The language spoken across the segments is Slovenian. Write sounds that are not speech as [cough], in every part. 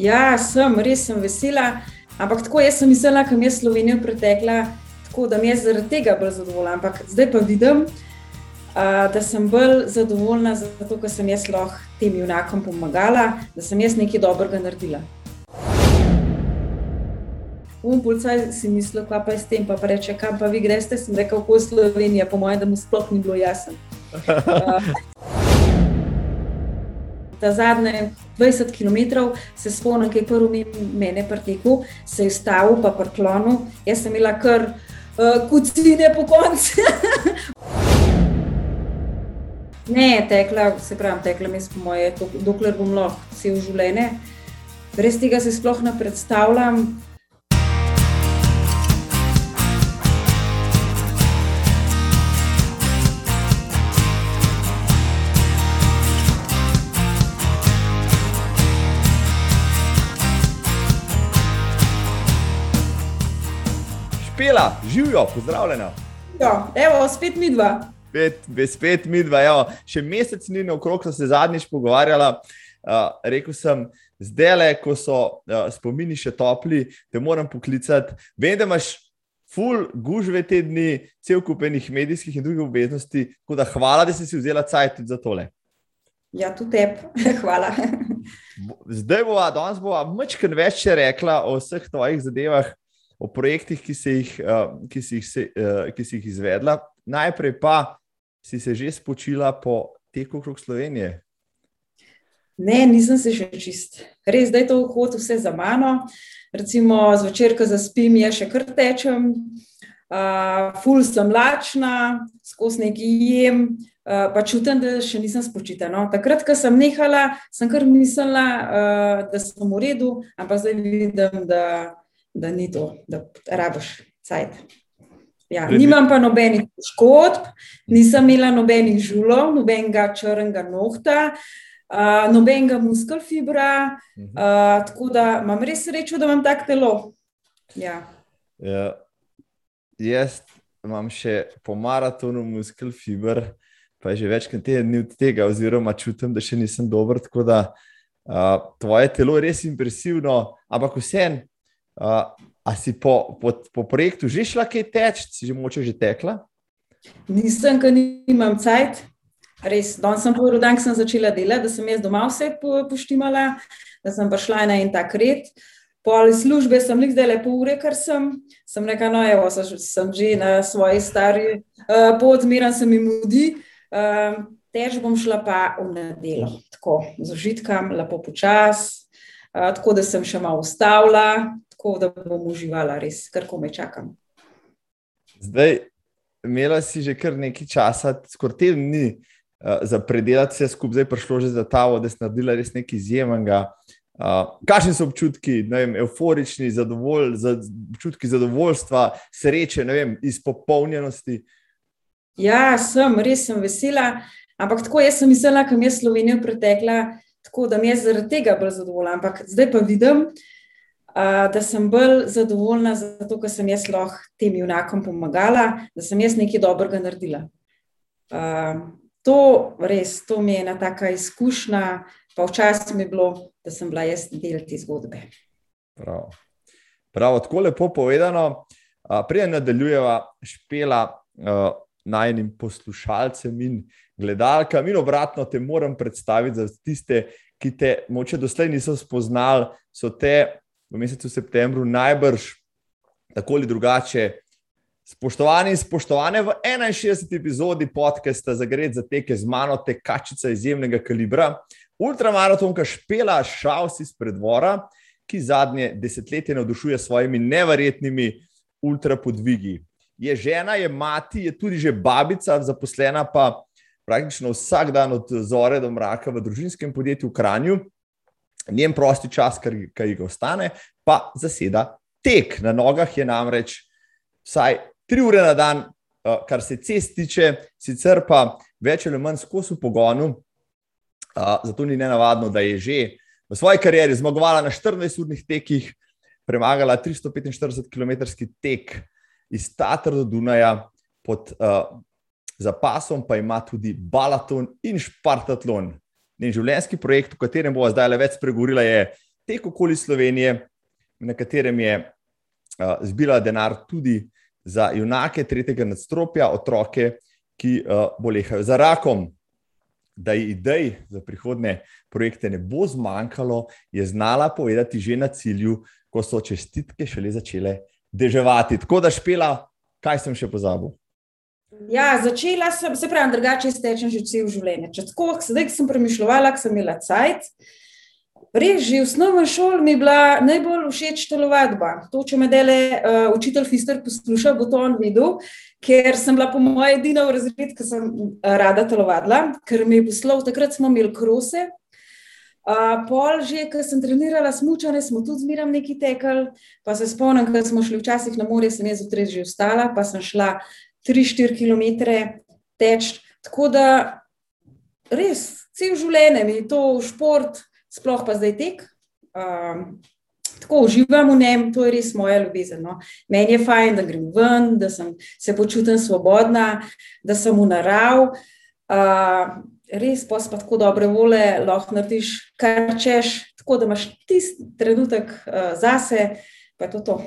Ja, sem, res sem vesela. Ampak tako jaz sem mislila, da mi je Slovenija pretekla tako, da mi je zaradi tega bolj zadovoljna. Ampak zdaj pa vidim, uh, da sem bolj zadovoljna zato, ker sem jaz lahko tem junakom pomagala, da sem jaz nekaj dobrega naredila. Umpulcaj si mislil, kaj pa je s tem, pa, pa reče, kam pa vi greste, sem rekel, kako Slovenija, po mojem, da mu sploh ni bilo jasno. Uh, [laughs] ta zadnje 20 km se spomnim, kaj je prvi mene pretekel, se je stavil, pa prklonu. Jaz sem imela kar uh, kucine po koncu. [laughs] ne, tekla, se pravi, tekla mi smo moje, dokler bom lahko vse v življenje. Brez tega se sploh ne predstavljam. Špela, živijo, pozdravljena. Ja, evo, spet mi dva. Spet, spet mi dva, evo. še mesec ni na okrog, so se zadnjič pogovarjala. Uh, rekel sem, zdaj le, ko so uh, spomini še topli, te moram poklicati. Vem, da imaš full gužve te dni, cel kupenih medijskih in drugih obveznosti. Tako da hvala, da si si vzela cajt za tole. Ja, tudi tebi, [laughs] hvala. Zdaj bova, danes bova mačken več rekla o vseh tvojih zadevah o projektih, ki si jih, uh, ki si jih, se, uh, ki si jih izvedla. Najprej pa si se že spočila po teku okrog Slovenije. Ne, nisem se še čist. Res, da je to hod vse za mano. Recimo zvečer, ko zaspim, je še kar tečem, uh, ful sem lačna, skozi neki jem, uh, pa čutim, da še nisem spočita. No. Takrat, ko sem nehala, sem kar mislila, uh, da sem v redu, ampak zdaj vidim, da da ni to, da rabiš cajt. Ja, nimam pa nobenih škodb, nisem imela nobenih žulov, nobenega črnega nohta, uh, nobenega muskelfibra, uh, tako da imam res srečo, da imam tak telo. Ja. Ja, jaz imam še po maratonu muskelfibr, pa je že več kot teden dni od tega, oziroma čutim, da še nisem dober. Tako da uh, tvoje telo je res impresivno, ampak vseeno. Uh, a si po, po, po projektu že šla kaj teč, si že moče že tekla? Nisem, ker nimam cajt. Res, danes sem povedal, da sem začela delati, da sem jaz doma vse poštimala, da sem prišla na en tak red. Po ali službe sem jih zdaj lepo ure, ker sem, sem rekla, no, evo, sem že na svoji stari uh, pot, zmeram se mi mudi. Uh, tež bom šla pa v nedelo, tako z užitkom, lepo počas, uh, tako da sem še malo ustavila, tako da bom uživala, res, kar kome čakam. Zdaj, imela si že kar nekaj časa, skoraj teden dni uh, za predelati vse skupaj, zdaj prišlo že za ta vod, da si naredila res nekaj izjemnega. Uh, kakšni so občutki, vem, euforični, zadovolj, za, občutki zadovoljstva, sreče, vem, izpopolnjenosti? Ja, sem, res sem vesela. Ampak tako jaz sem mislila, da mi je Slovenija pretekla, tako da mi je zaradi tega bolj zadovoljna. Ampak zdaj pa vidim, uh, da sem bolj zadovoljna, zato ker sem jaz lahko tem junakom pomagala, da sem jaz nekaj dobrega naredila. Uh, to res, to mi je ena taka izkušnja, pa včasih mi je bilo, da sem bila jaz del te zgodbe. Prav. Prav, tako lepo povedano. Prej nadaljujeva špela uh, najnim poslušalcem in gledalkam, in obratno te moram predstaviti za tiste, ki te moče doslej niso spoznali, so te v mesecu septembru najbrž tako ali drugače. Spoštovani in spoštovane, v 61. epizodi podcasta za gred za teke z mano, tekačica izjemnega kalibra, ultramaratonka Špela Šaus iz predvora, ki zadnje desetletje navdušuje s svojimi neverjetnimi ultrapodvigi. Je žena, je mati, je tudi že babica, zaposlena pa praktično vsak dan od zore do mraka v družinskem podjetju v Kranju njen prosti čas, kar jih ostane, pa zaseda tek. Na nogah je namreč vsaj tri ure na dan, eh, kar se cest tiče, sicer pa več ali manj skozi pogonu. Eh, zato ni nenavadno, da je že v svoji karieri zmagovala na 14-urnih tekih, premagala 345 km tek iz Tatra do Dunaja, pod uh, zapasom pa ima tudi Balaton in Špartatlon njen življenjski projekt, o katerem bo zdaj le več spregovorila, je tek okoli Slovenije, na katerem je uh, zbila denar tudi za junake tretjega nadstropja, otroke, ki uh, bolehajo za rakom. Da je idej za prihodne projekte ne bo zmanjkalo, je znala povedati že na cilju, ko so čestitke šele začele deževati. Tako da špela, kaj sem še pozabil. Ja, začela sem, se pravi, drugače stečem že cel življenje. Če tako, sedaj sem premišljala, sem imela cajt. Res, že v osnovni šoli mi je bila najbolj všeč telovadba. To, če me dele uh, učitelj Fister posluša, bo to on videl, ker sem bila po mojem edina v razredu, ki sem uh, rada telovadila, ker mi je poslal, takrat smo imeli krose. Uh, pol že, ko sem trenirala smučanje, smo tudi zmeram neki tekali, pa se spomnim, ko smo šli včasih na morje, sem jaz zjutraj že vstala, pa sem šla 3-4 km teč. Tako da res, cel življenje mi je to šport sploh pa zdaj tek. Um, tako uživam v njem, to je res moja ljubezen. No. Meni je fajn, da grem ven, da sem, se počutim svobodna, da sem v narav. Uh, res pa spet tako dobre vole, lahko narediš kar češ, tako da imaš tisti trenutek uh, zase, pa je to to.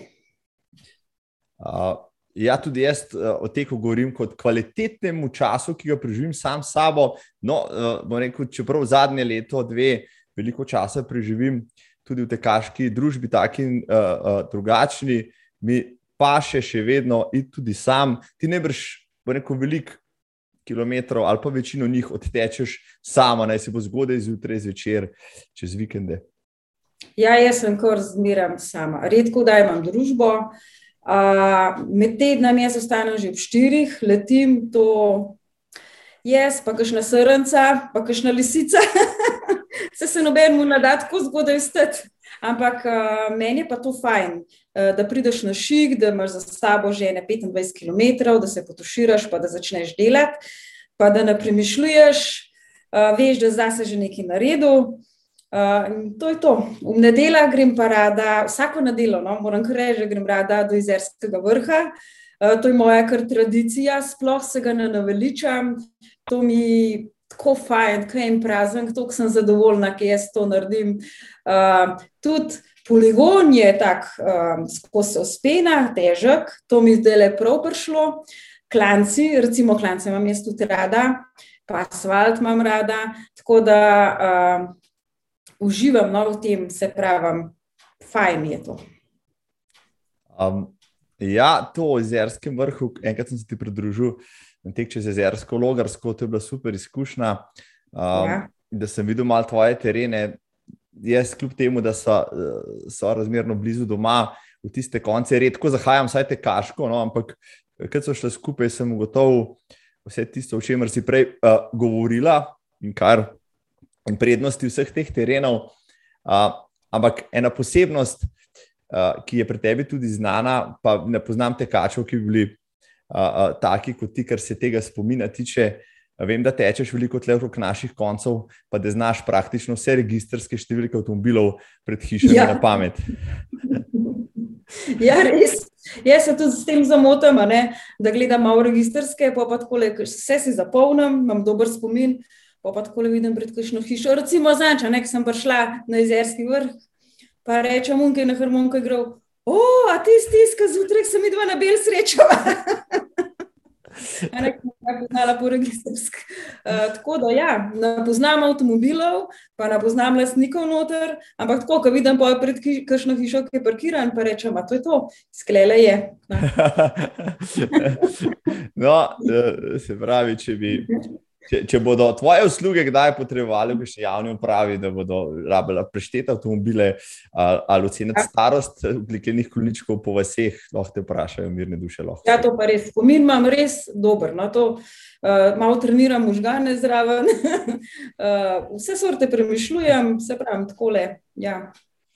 Uh. Ja, tudi jaz o teku govorim kot kvalitetnemu času, ki ga preživim sam s sabo. No, rekel, čeprav zadnje leto, dve, veliko časa preživim tudi v tekaški družbi, taki in uh, uh, drugačni, mi pa še še vedno in tudi sam. Ti ne brž, bo neko veliko kilometrov ali pa večino njih odtečeš sama, naj se bo zgodaj zjutraj, zvečer, čez vikende. Ja, jaz sem kar zmeram sama. Redko da imam družbo. Uh, med tednom jaz ostanem že ob štirih, letim to jaz, pa kakšna srnca, pa kakšna lisica. [laughs] se se noben mu nada tako zgodaj stati. Ampak uh, meni je pa to fajn, uh, da prideš na šik, da imaš za sabo že 25 km, da se potuširaš, pa da začneš delati, pa da ne premišljuješ, uh, veš, da zdaj se že nekaj naredil. Uh, to je to. V nedeljo grem pa rada, vsako nedeljo, no, moram reči, da grem rada do Izerskega vrha. Uh, to je moja kar tradicija, sploh se ga ne naveličam. To mi tako fajn, kaj jim prazen, tako sem zadovoljna, ki jaz to naredim. Uh, tudi poligon je tak, um, skozi ospena, težek, to mi zdaj le prav prišlo. Klanci, recimo klance imam jaz tudi rada, pa asfalt imam rada, tako da uh, uživam no, v tem, se pravim, fajn je to. Um, ja, to o Zerskem vrhu, enkrat sem se ti pridružil tek čez jezersko, logarsko, to je bila super izkušnja. Um, ja. Da sem videl malo tvoje terene. Jaz, kljub temu, da so, so razmerno blizu doma, v tiste konce redko zahajam, vsaj te kaško, no, ampak kad so šle skupaj, sem ugotovil vse tisto, o čemer si prej uh, govorila in kar in prednosti vseh teh terenov. Uh, ampak ena posebnost, uh, ki je pri tebi tudi znana, pa ne poznam tekačev, ki bi bili uh, taki kot ti, kar se tega spomina tiče. Vem, da tečeš veliko tle okrog naših koncev, pa da znaš praktično vse registrske številke avtomobilov pred hišami ja. na pamet. Ja, res. Jaz se tudi s tem zamotam, da gledam malo registrske, pa, pa tako le, vse si zapolnim, imam dober spomin, pa, pa tako le vidim pred kakšno hišo. Recimo, zanča, nek sem prišla na jezerski vrh, pa rečem, unke na harmonko igral, O, a ti stiska zjutraj, sem videla na bel srečo. [laughs] Poznala po registrski. Uh, tako da, ja, ne poznam avtomobilov, pa ne poznam lastnikov noter, ampak tako, ko vidim pa pred kakšno hišo, ki je parkiran, pa rečem, da je to, sklele je. [laughs] no, eh, se pravi, če bi Če, če bodo tvoje usluge kdaj potrebovali, bi še javni upravi, da bodo rabili prešteti avtomobile ali, ali oceniti ja. starost oblikenih količkov po vseh, lahko te vprašajo, mirne duše. Lahko. Ja, to pa res. Spomin imam res dober. No, to, uh, malo treniram možgane zraven, uh, [laughs] vse sorte premišljujem, se pravim tako le. Ja,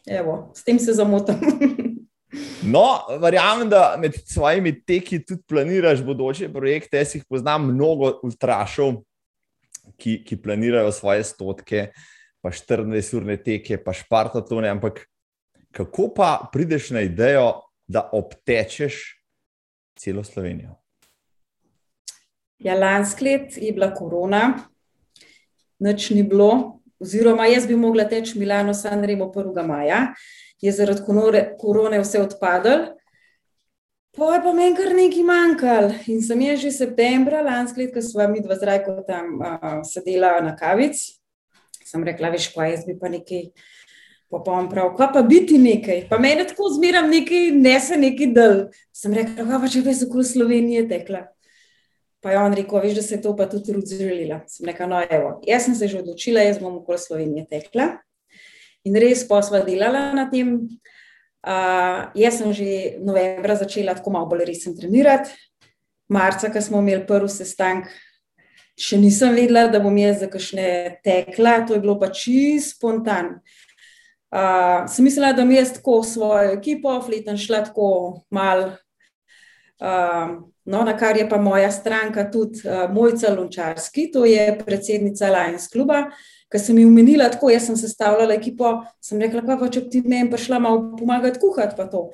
evo, s tem se zamotam. [laughs] No, verjamem, da med svojimi teki tudi planiraš bodoče projekte. Jaz jih poznam mnogo ultrašov, ki, ki planirajo svoje stotke, pa 14-urne teke, pa špartatone. Ampak kako pa prideš na idejo, da obtečeš celo Slovenijo? Ja, lansko let je bila korona, noč ni bilo, oziroma jaz bi mogla teči Milano San Remo 1. maja, je zaradi korone vse odpadlo. Pa je pa meni kar nekaj manjkalo. In sem jaz že septembra lansko leto, ko smo mi dva zrajko tam uh, sedela na kavici, sem rekla, veš, kaj jaz bi pa nekaj. Pa pa vam prav, kaj pa biti nekaj. Pa meni tako zmeram nekaj, ne se nekaj del. Sem rekla, kaj pa če bi se okoli Slovenije tekla. Pa je on rekel, veš, da se je to pa tudi razdelila. Sem rekla, no, evo, jaz sem se že odločila, jaz bom okoli Slovenije tekla. In res pa sva delala na tem. Uh, jaz sem že novembra začela tako malo bolj resno trenirati. Marca, ko smo imeli prvi sestanek, še nisem vedela, da bom jaz za kakšne tekla, to je bilo pa čisto spontano. Uh, sem mislila, da mi jaz tako svojo ekipo, fletem šla tako mal. Uh, no, na kar je pa moja stranka tudi uh, Mojca Lončarski, to je predsednica Lions kluba. Uh, Ker sem jim umenila tako, jaz sem sestavljala ekipo, sem rekla, pa, pa če bi ti meni prišla malo pomagati kuhati, pa to.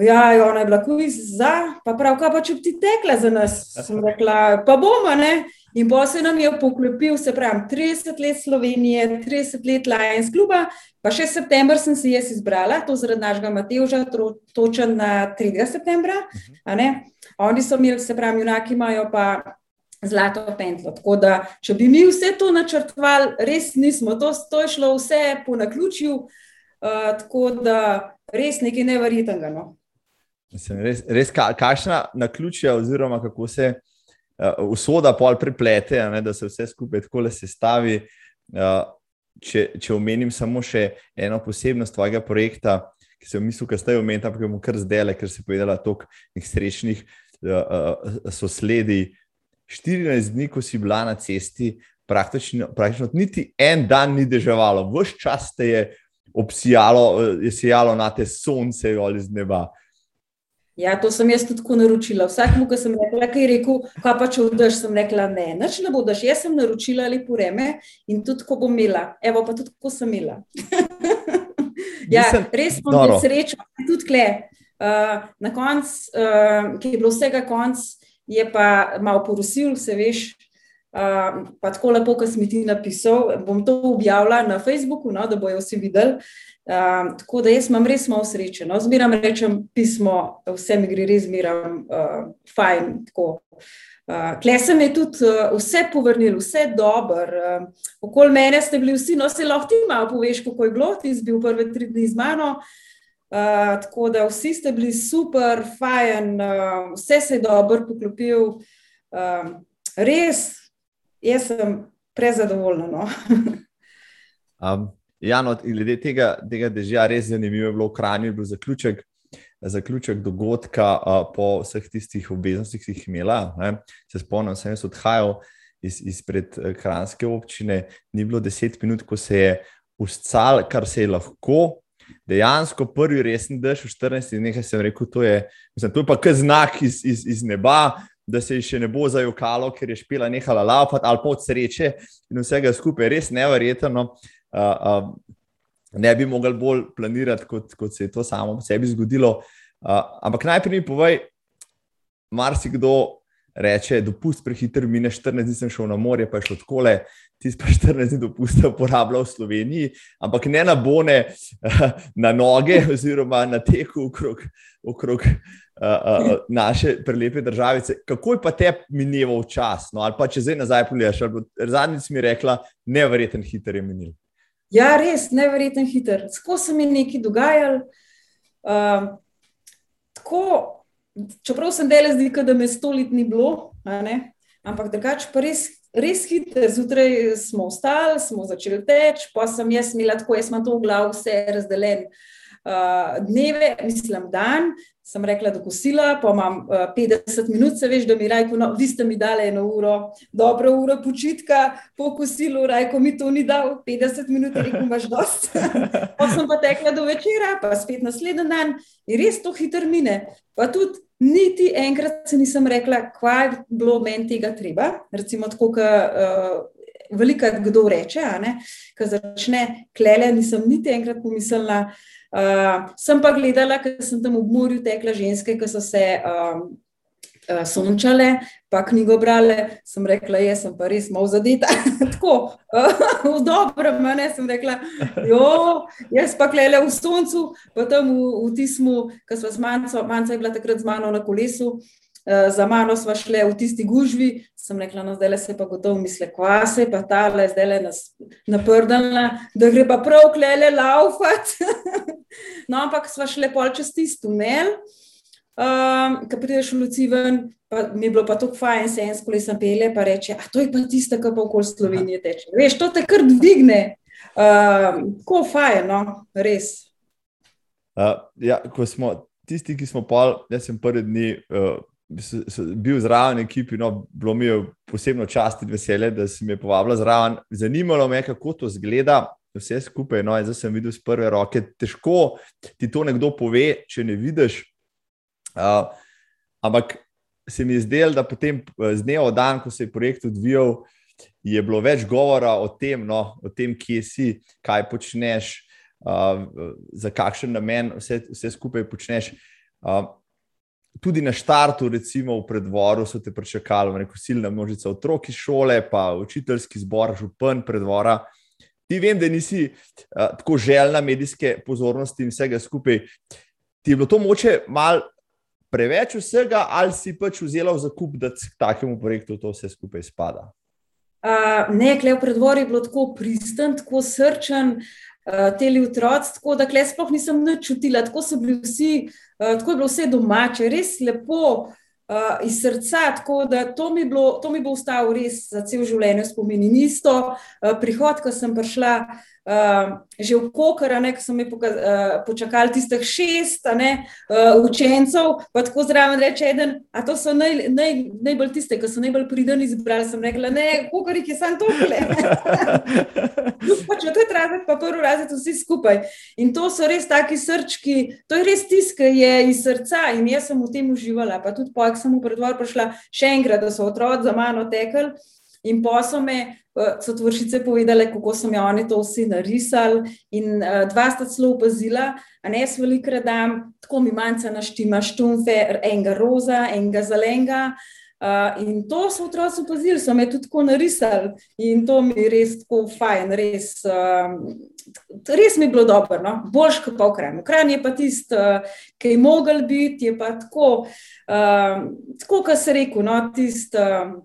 Ja, ona je bila kuj za, pa prav, kaj pa če bi ti tekla za nas, sem rekla, pa bomo, ne. In bo se nam je poklepil, se pravi, 30 let Slovenije, 30 let Lions kluba, pa še september sem si jaz izbrala, to zaradi našega Matevža, točen na 3. septembra, ne. Oni so imeli, se pravi, junaki imajo pa zlato pentlo. Tako da, če bi mi vse to načrtovali, res nismo, to, to je šlo vse po naključju, uh, tako da res nekaj nevrjetnega. No. Mislim, res, res ka, kakšna naključja, oziroma kako se uh, usoda pol priplete, ne, da se vse skupaj tako le sestavi. Uh, če, če omenim samo še eno posebnost tvojega projekta, ki sem mislil, da ste jo omenili, ampak bom kar zdaj, ker si povedala toliko srečnih uh, uh, sosledi. 14 dni, ko si bila na cesti, praktično, praktično niti en dan ni deževalo, vse čas te je obsijalo, je sijalo na te sonce ali z neba. Ja, to sem jaz tudi naročila. Vsakmu, ki sem rekla, kaj je rekel, kaj pa če vdaš, sem rekla, ne, nič ne boš. Jaz sem naročila lepo vreme in tudi ko bom imela. Evo pa tudi ko sem imela. [laughs] ja, Nisem, res sem imela srečo, tudi kle. Uh, na koncu, uh, ki je bilo vsega konc, je pa malo porosil, se veš. Uh, pa tako lepo, kot si ti napisal, bom to objavila na Facebooku, no, da bojo vsi videli. Uh, tako da jaz imam res malo sreče. No. Zmeram rečem pismo, vse mi gre res zmeram uh, fajn. Uh, Kle sem je tudi uh, vse povrnil, vse dober. Uh, okoli mene ste bili vsi, no se lahko ti malo poveš, kako je bilo, ti si bil prve tri dni z mano. Uh, tako da vsi ste bili super, fajn, uh, vse se je dobro poklopil. Uh, res, jaz sem prezadovoljna. No. [laughs] um, ja, no, glede tega, tega dežja, res zanimivo je bilo v Kranju, bil zaključek, zaključek dogodka uh, po vseh tistih obveznostih, ki jih imela. Ne. Se spomnim, sem jaz odhajal iz, izpred Kranjske občine, ni bilo deset minut, ko se je uscal, kar se je lahko dejansko prvi resni dež v 14 dneh, sem rekel, to je, mislim, to je pa kar znak iz, iz, iz neba, da se je še ne bo zajokalo, ker je špila nehala laupati ali pa od sreče in vsega skupaj, res nevrjetno. Uh, uh, ne bi mogli bolj planirati, kot, kot se je to samo sebi zgodilo. Uh, ampak najprej mi povej, marsikdo reče, dopust prehiter, mine 14 dni sem šel na morje, pa je šlo tako le, ti pa 14 dni dopusta uporabljal v Sloveniji, ampak ne na bone, [laughs] na noge oziroma na teku okrog, okrog uh, uh, naše prelepe države. Kako je pa te mineval čas? No, ali pa če zdaj nazaj pogledaš, zadnjič mi rekla, nevreten hiter je minil. Ja, res, nevreten hiter. Tako se mi je nekaj dogajalo. Uh, tako, čeprav sem delal zdi, da me sto let ni bilo, ampak drugače pa res, res hitro. Zjutraj smo vstali, smo začeli teči, pa sem jaz imela tako, jaz imam to v glavu vse razdeljeno. Uh, dneve, mislim, dan, sem rekla, da kosila, pa imam uh, 50 minut, se veš, da mi rajko, no, vi ste mi dali eno uro, dobro uro počitka, po kosilu, rajko mi to ni dal, 50 minut, rekel, imaš dost. [laughs] pa sem pa tekla do večera, pa spet naslednji dan in res to hitro mine. Pa tudi niti enkrat se nisem rekla, kaj je bilo meni tega treba. Recimo, tako, ka, uh, velika kdo reče, ki začne klele, nisem niti enkrat pomislila. Uh, sem pa gledala, ker sem tam v morju tekla ženske, ki so se um, uh, sončale, pa knjigo brale, sem rekla, jaz sem pa res malo zadeta. [laughs] Tako, uh, v dobrem, ne sem rekla, jo, jaz pa klele v soncu, pa tam v, v tismu, ki smo z manjco, manjca je bila takrat z mano na kolesu. Uh, za mano smo šli v tisti gužvi, sem rekla, no, zdaj se pa gotovo misli, kva se pa ta le zdaj le naprdala, da gre pa prav klele laufat. [laughs] no, ampak smo šli pol čez tisti tunel, Um, ko prideš v Luci ven, pa mi je bilo pa tako fajn, se en skoli sem pele, pa reče, a to je pa tista, ki pa okoli Slovenije teče. Veš, to te kar dvigne. Um, ko fajn, no, res. Uh, ja, ko smo tisti, ki smo pol, jaz sem prvi dni uh, bil zraven ekipi, no, bilo mi je posebno čast in veselje, da si me povabila zraven. Zanimalo me je, kako to zgleda. Vse skupaj, no, zdaj sem videl z prve roke. Težko ti to nekdo pove, če ne vidiš, Uh, ampak se mi je zdelo, da potem eh, z dneva v dan, ko se je projekt odvijal, je bilo več govora o tem, no, o tem kje si, kaj počneš, uh, za kakšen namen vse, vse skupaj počneš. Uh, tudi na štartu, recimo v predvoru, so te pričakali, neko silna množica otrok iz šole, pa učiteljski zbor, župan predvora. Ti vem, da nisi uh, tako željna medijske pozornosti in vsega skupaj. Ti je bilo to moče malo preveč vsega, ali si pač vzela v zakup, da k takemu projektu to vse skupaj spada? Uh, ne, klej v predvoru je bilo tako pristen, tako srčen, uh, teli otroci, tako da klej sploh nisem nič čutila, tako so bili vsi, uh, tako je bilo vse domače, res lepo. Uh, iz srca, tako da to mi, bilo, to mi bo ostalo res za cel življenje spomini. Isto uh, prihod, ko sem prišla uh, uh, že v Kokar, ki so mi pokaz, uh, počakali tistih šest ne, uh, učencev, pa tako zraven reče: eden, A to so naj, naj, najbolj tiste, ki so najbolj pridni izbrali. Sem rekla: Ne, Kokar jih je samo tokle. [laughs] pač to je razred, pa prvi razred, vsi skupaj. In to so res taki srčki, to je res tiska je iz srca in jaz sem v tem uživala. Pa tudi po, ko sem v predvor prišla še enkrat, da so otroci za mano tekli. In pa me so tvoršice povedale, kako so mi oni to vsi narisali. In uh, dva sta celo opazila, a ne s veliko redam, tako mi manjka naštima štumfe, enega roza, enega zelenega. Uh, in to so otroci opazili, so me tudi tako narisali in to mi je res tako fajn, res, uh, res mi je bilo dobro, no? boljš kot pa v kraju. Kraj je pa tisto, uh, ki je mogel biti, je pa tako, uh, tako kot se rekel, no? tisto. Uh,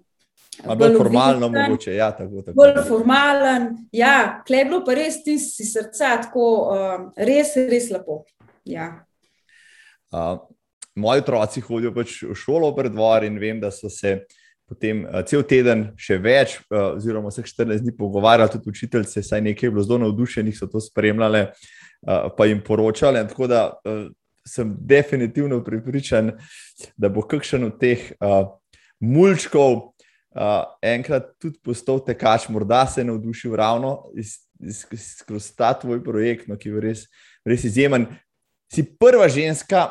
Bolj formalno, mogoče. Ja, tako, tako. Bolj formalen. Ja, kleblo pa res ti si srca, tako um, res, res lepo. Ja. Uh, moji otroci hodijo pač v šolo pred dvor in vem, da so se potem uh, cel teden še več, uh, oziroma vseh 14 dni pogovarjali, tudi učiteljice, saj nekaj je bilo zelo navdušenih, so to spremljali, uh, pa jim poročali. Tako da uh, sem definitivno pripričan, da bo kakšen od teh uh, mulčkov uh, enkrat tudi postal tekač, morda se je navdušil ravno skozi ta tvoj projekt, no, ki je res, res izjemen. Si prva ženska,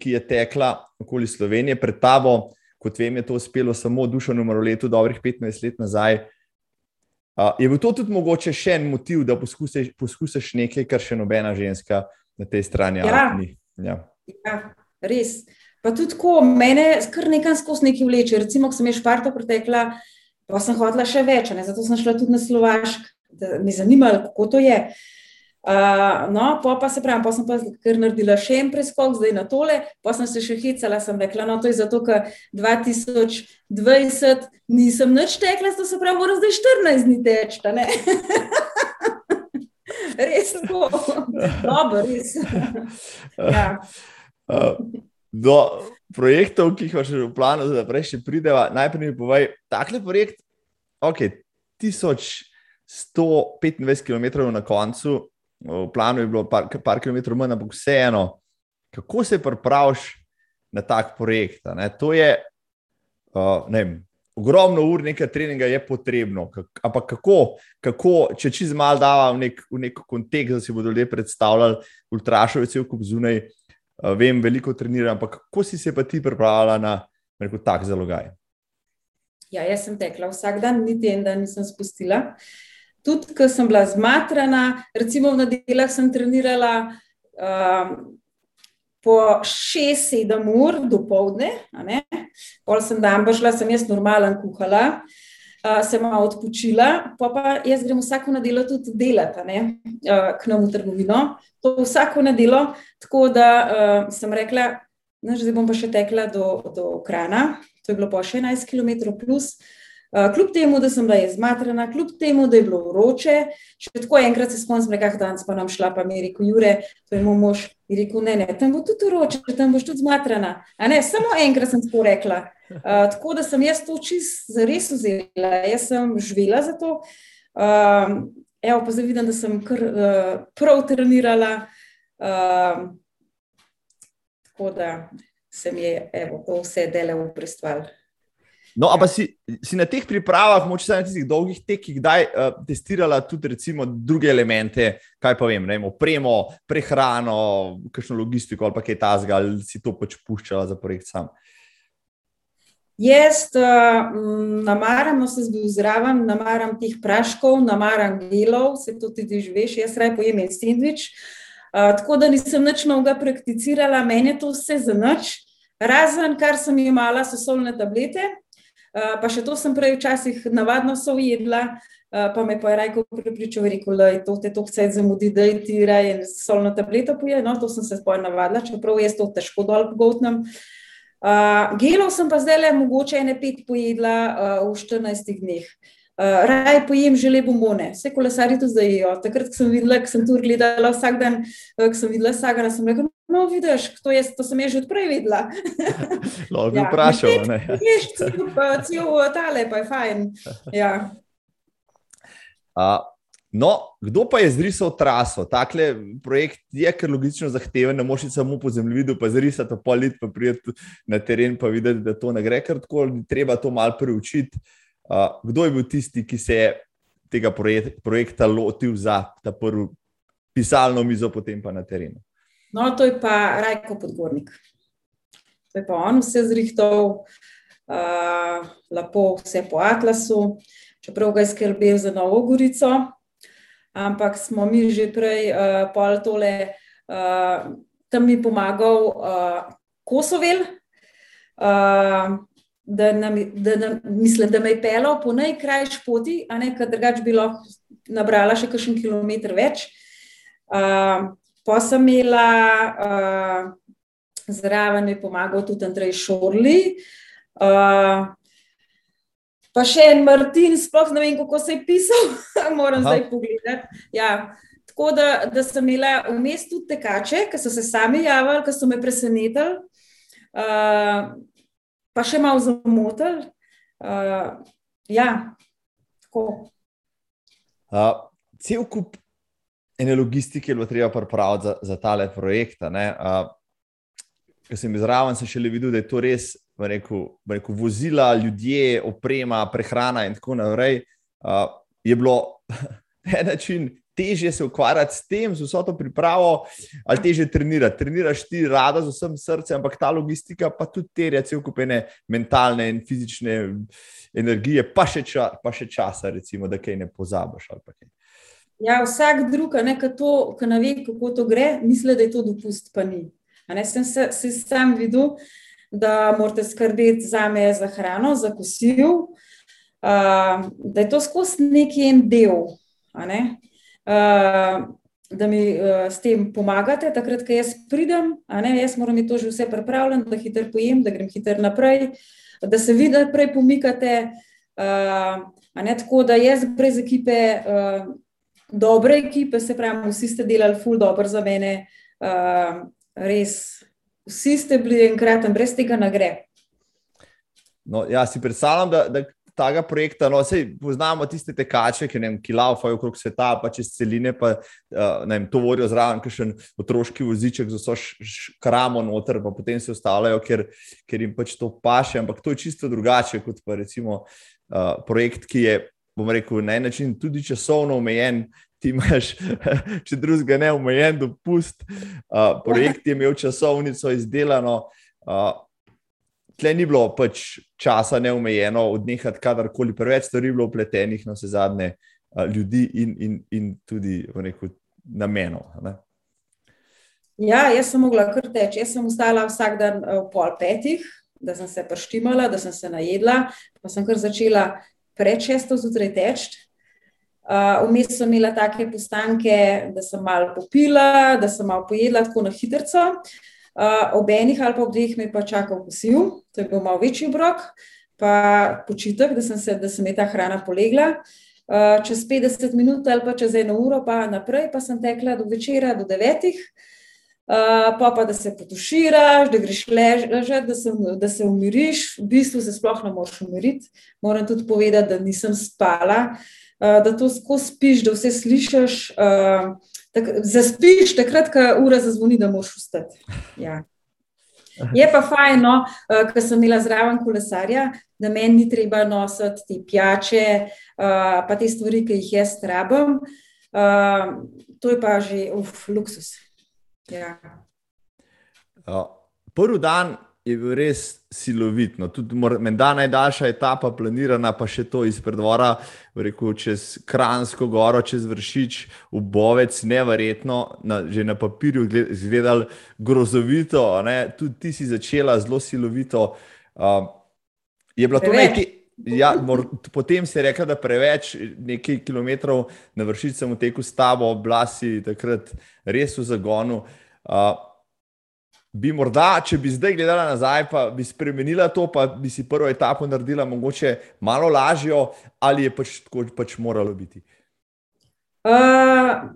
ki je tekla okoli Slovenije, pred tabo, kot vem, je to uspelo samo dušo numero letu, dobrih 15 let nazaj. Uh, je bil to tudi mogoče še en motiv, da poskusiš, poskusiš nekaj, kar še nobena ženska na tej strani ja. ni? Ja. ja, res. Pa tudi tako, mene kar nekaj skozi neki vleče. Recimo, ko sem jaz Šparto pretekla, pa sem hodila še več, ne? zato sem šla tudi na Slovašk, da me zanimalo, kako to je. Uh, no, pa, pa se pravi, pa sem pa kar naredila še en preskok, zdaj na tole, pa sem se še hecala, sem rekla, no, to je zato, ker 2020 nisem nič tekla, to se pravi, moram zdaj 14 dni teč, ne? [laughs] res tako, [laughs] dobro, res. [laughs] ja. uh do projektov, ki jih imaš v planu, da prej še prideva. Najprej mi povej, takle projekt, ok, 1125 km na koncu, v planu je bilo par, par km manj, ampak vseeno, kako se pripraviš na tak projekt? Ne? To je, uh, ne vem. Ogromno ur nekaj treninga je potrebno, ampak kako, kako če čez malo dava v nek, v nek kontekst, da si bodo ljudje predstavljali, ultrašove cel kup zunaj, vem, veliko treniram, ampak kako si se pa ti pripravljala na rekel, tak zalogaj? Ja, jaz sem tekla vsak dan, niti en dan nisem spustila. Tudi, ko sem bila zmatrana, recimo na delah sem trenirala um, po 6-7 ur do povdne, pol sem dan šla, sem jaz normalen kuhala. Uh, sem malo odpočila, pa, pa jaz grem vsako nedeljo tudi delati uh, k nam v trgovino. To vsako nedeljo, tako da uh, sem rekla, da zdaj bom pa še tekla do, do Krana, to je bilo pa še 11 km. Plus. Uh, kljub temu, da sem bila izmatrana, kljub temu, da je bilo vroče, še tako enkrat se spomnim, nekaj dan pa nam šla, pa mi je rekel, Jure, to je moj mož. In rekel, ne, ne, tam bo tudi vroče, tam boš tudi zmatrana. A ne, samo enkrat sem tako rekla. Uh, tako da sem jaz to čist zares vzela, jaz sem živela za to. Uh, evo, pa zdaj vidim, da sem kar uh, prav trenirala. Uh, tako da se mi je evo, to vse dele v prestval. No, ampak si, si na teh pripravah, moče na tistih dolgih tekih, kdaj uh, testirala tudi recimo, druge elemente, kaj pa vem, ne, opremo, prehrano, kakšno logistiko ali kaj tasga, ali si to pač puščala za projekt sam? Jaz uh, namaram, no se zbil zraven, namaram teh praškov, namaram gelov, se to tudi živiš, jaz raj pojem en sendvič. Uh, tako da nisem nič novega prakticirala, meni je to vse za nič. Razen, kar sem imela, so solne tablete, Eh, pa še to sem prej včasih navadno so ujedla, uh, pa me pa je Rajko pripričal, rekel, da je to te toliko cajt zamudi, da je ti raje solno tableto poje, no, to sem se spoj navadila, čeprav jaz to težko dol pogotnem. Uh, gelov sem pa zdaj le mogoče ene pet pojedla uh, v 14 dneh. Uh, raj pojem žele bombone, vse kolesari to zdaj jejo. Takrat, ko sem videla, ko sem tu gledala vsak dan, ko sem videla Sagana, sem rekla, no vidiš, to, je, to sem že odprej videla. Lahko [laughs] bi ja. vprašal, ne? Veš, cel tale pa je fajn. Ja. Uh, no, kdo pa je zrisal traso? Takle projekt je kar logično zahteven, ne moš samo po zemljevidu, pa zrisati pol let, pa prijeti na teren, pa videti, da to ne gre kar tako, treba to mal preučiti kdo je bil tisti, ki se je tega projek projekta lotil za ta prvi pisalno mizo, potem pa na terenu? No, to je pa Rajko Podgornik. To je pa on vse zrihtal, uh, lepo vse po Atlasu, čeprav ga je skrbel za Novo Gorico, ampak smo mi že prej uh, pol tole, uh, tam mi pomagal uh, Kosovel. Uh, da, nam, da, nam, mislim, da me je pelal po najkrajši poti, a ne, ker drugač bi lahko nabrala še kakšen kilometr več. Uh, pa sem imela uh, zraven, mi je pomagal tudi Andrej Šorli. Uh, pa še en Martin, sploh ne vem, kako se je pisal, [laughs] moram Aha. zdaj pogledati. Ja. Tako da, da sem imela vmes tudi tekače, ki so se sami javili, ki so me presenetili. Uh, pa še malo zamotil. Uh, ja, tako. Uh, cel kup ene logistike je bilo treba pripraviti za, za tale projekt. Uh, Ker sem izraven, sem še le videl, da je to res, rekel, rekel, vozila, ljudje, oprema, prehrana in tako naprej. Uh, je bilo [laughs] na en način težje se ukvarjati s tem, z vso to pripravo, ali težje trenirati. Treniraš ti rada z vsem srcem, ampak ta logistika pa tudi terja cel kupene mentalne in fizične energije, pa še, ča, pa še časa, recimo, da kaj ne pozabiš. Ja, vsak drug, ki ne ve, kako to gre, misli, da je to dopust, pa ni. Ne, sem se, se sam videl, da morate skrbeti za me, za hrano, za kosil, uh, da je to skozi neki en del. Ne? Da mi uh, s tem pomagate, takrat, ko jaz pridem, a ne jaz moram imeti to že vse pripravljeno, da hitro pojem, da grem hitro naprej, da se vidi, da prej pomikate. Uh, ne, tako da jaz brez ekipe, dobre ekipe, se pravi, vsi ste delali ful dobro za mene, res, vsi ste bili enkraten, brez tega ne gre. No, ja, si predstavljam, da, da tega projekta. No, sej, poznamo tiste tekače, ki, ki laufajo okrog sveta, pa čez celine, pa uh, vem, to vodijo zraven, ki še otroški voziček z vso kramo noter, pa potem se ostavljajo, ker, ker jim pač to paše. Ampak to je čisto drugače kot pa recimo uh, projekt, ki je, bom rekel, na en način tudi časovno omejen. Ti imaš, [laughs] če drugega ne, omejen dopust. Uh, projekt je imel časovnico izdelano. Uh, tle ni bilo pač časa neomejeno, odnehati kadarkoli, preveč stvari bilo upletenih na vse zadnje ljudi in, in, in tudi neko namenov. Ne? Ja, jaz sem mogla kar teči. Jaz sem ustala vsak dan ob uh, pol petih, da sem se prštimala, da sem se najedla, pa sem kar začela pred šesto zjutraj teči. Uh, vmes sem imela take postanke, da sem malo popila, da sem malo pojedla, tako na hitro. Uh, ob enih ali pa ob dveh me je pa čakal kosil, to je bil malo večji obrok, pa počitek, da sem se, da sem je ta hrana polegla. Uh, čez 50 minut ali pa čez eno uro, pa naprej, pa sem tekla do večera, do devetih. Uh, pa pa da se potuširaš, da greš ležati, da, da se umiriš, v bistvu se sploh ne moreš umiriti. Moram tudi povedati, da nisem spala, uh, Eh, da to skozi spiš, da vse slišiš. Uh, tak, zaspiš, takrat, ko ura zazvoni, da moš vstati. Ja. Je pa fajn, no, eh, ker sem imela zraven kolesarja, da meni ni treba nositi te pijače, uh, pa te stvari, ki jih jaz rabim. Uh, to je pa že uf, luksus. Ja. Uh, prvi dan je bil res silovit. No. Tudi menda najdaljša etapa, planirana, pa še to iz predvora, rekel, čez Kransko goro, čez Vršič, v Bovec, neverjetno, na, že na papirju izgledal grozovito. Ne. Tudi ti si začela zelo silovito. Uh, je bilo to nekaj. Ja, mor, potem si rekla, da preveč nekaj kilometrov na vršič sem v teku s tabo, oblasi takrat res v zagonu. Uh, bi morda, če bi zdaj gledala nazaj, pa bi spremenila to, pa bi si prvo etapo naredila mogoče malo lažjo, ali je pač tako pač moralo biti? Uh,